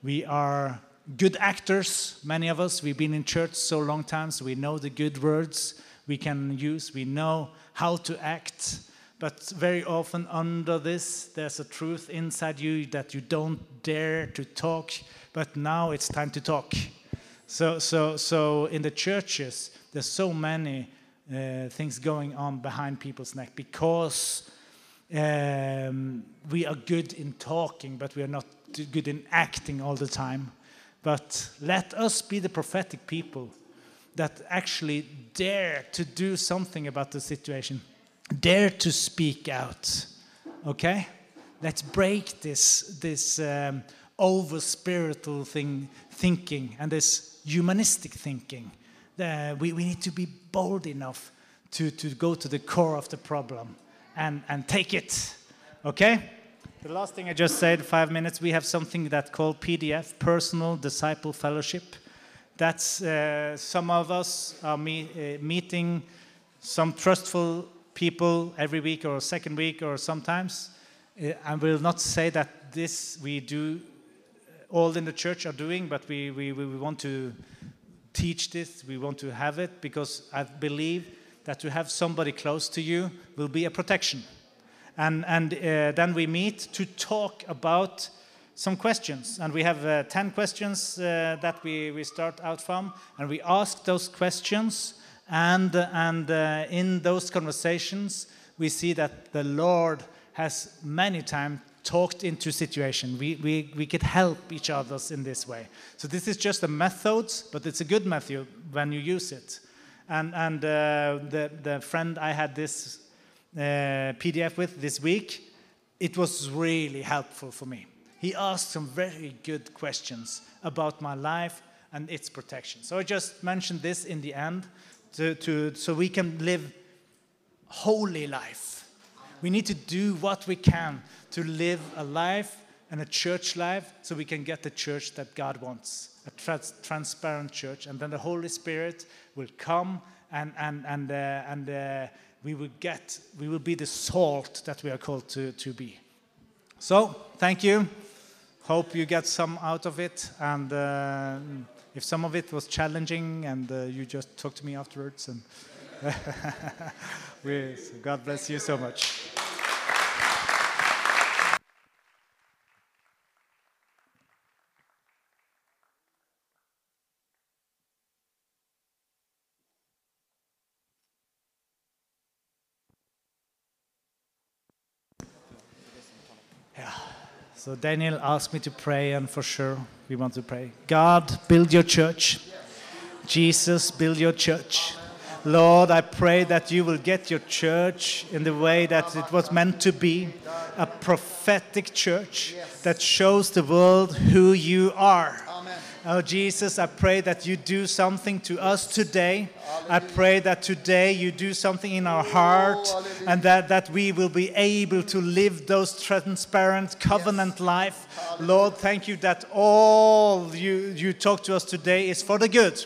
We are good actors, many of us. We've been in church so long time, so we know the good words we can use. We know how to act. But very often, under this, there's a truth inside you that you don't dare to talk, but now it's time to talk. So, so, so in the churches, there's so many uh, things going on behind people's neck because um, we are good in talking, but we are not good in acting all the time. But let us be the prophetic people that actually dare to do something about the situation, dare to speak out. Okay? Let's break this, this um, over spiritual thing, thinking and this humanistic thinking. Uh, we, we need to be bold enough to, to go to the core of the problem and, and take it. Okay? The last thing I just said, five minutes, we have something that called PDF, Personal Disciple Fellowship. That's uh, some of us are me, uh, meeting some trustful people every week or second week or sometimes. Uh, I will not say that this we do, all in the church are doing, but we, we, we want to teach this, we want to have it because I believe that to have somebody close to you will be a protection. And, and uh, then we meet to talk about some questions, and we have uh, 10 questions uh, that we, we start out from, and we ask those questions, and, and uh, in those conversations, we see that the Lord has many times talked into situation. We, we, we could help each other in this way. So this is just a method, but it's a good method when you use it. And, and uh, the, the friend I had this uh, PDF with this week, it was really helpful for me. He asked some very good questions about my life and its protection. So I just mentioned this in the end to, to, so we can live holy life. We need to do what we can to live a life and a church life so we can get the church that God wants a trans- transparent church. And then the Holy Spirit will come and, and, and, uh, and uh, we will get, we will be the salt that we are called to, to be. So, thank you. Hope you get some out of it. And uh, if some of it was challenging and uh, you just talk to me afterwards, and we, so God bless you so much. So Daniel asked me to pray, and for sure we want to pray. God, build your church. Jesus, build your church. Lord, I pray that you will get your church in the way that it was meant to be a prophetic church that shows the world who you are. Oh, Jesus, I pray that you do something to us today. I pray that today you do something in our heart and that, that we will be able to live those transparent covenant life. Lord, thank you that all you, you talk to us today is for the good.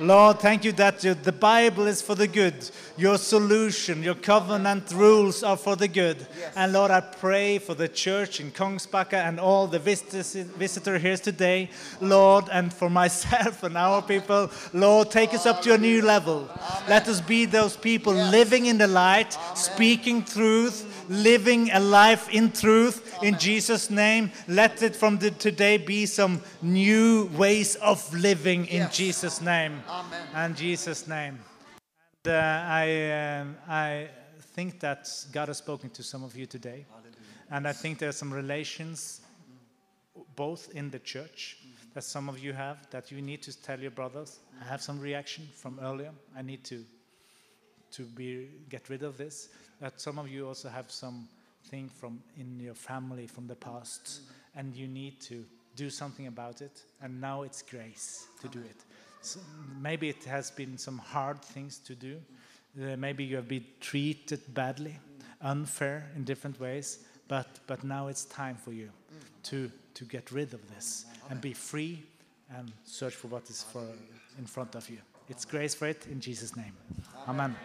Lord, thank you that you- the Bible is for the good. Your solution, your covenant rules are for the good. And Lord, I pray for the church in Kungsbacka and all the visitors, visitor here today, Lord, and for myself and our people. Lord, take us up to a new level. Let us be those people living in the light, speaking truth, living a life in truth. In Jesus' name, let it from the, today be some new ways of living in Jesus' name. Amen. And Jesus' name. And uh, I, um, I think that God has spoken to some of you today. And I think there are some relations, both in the church, that some of you have, that you need to tell your brothers. I have some reaction from earlier. I need to, to be, get rid of this. That some of you also have something from in your family from the past, and you need to do something about it. And now it's grace to do it. So maybe it has been some hard things to do. Uh, maybe you have been treated badly, unfair in different ways. But but now it's time for you to to get rid of this and be free and search for what is for in front of you. It's grace for it in Jesus' name. Amen.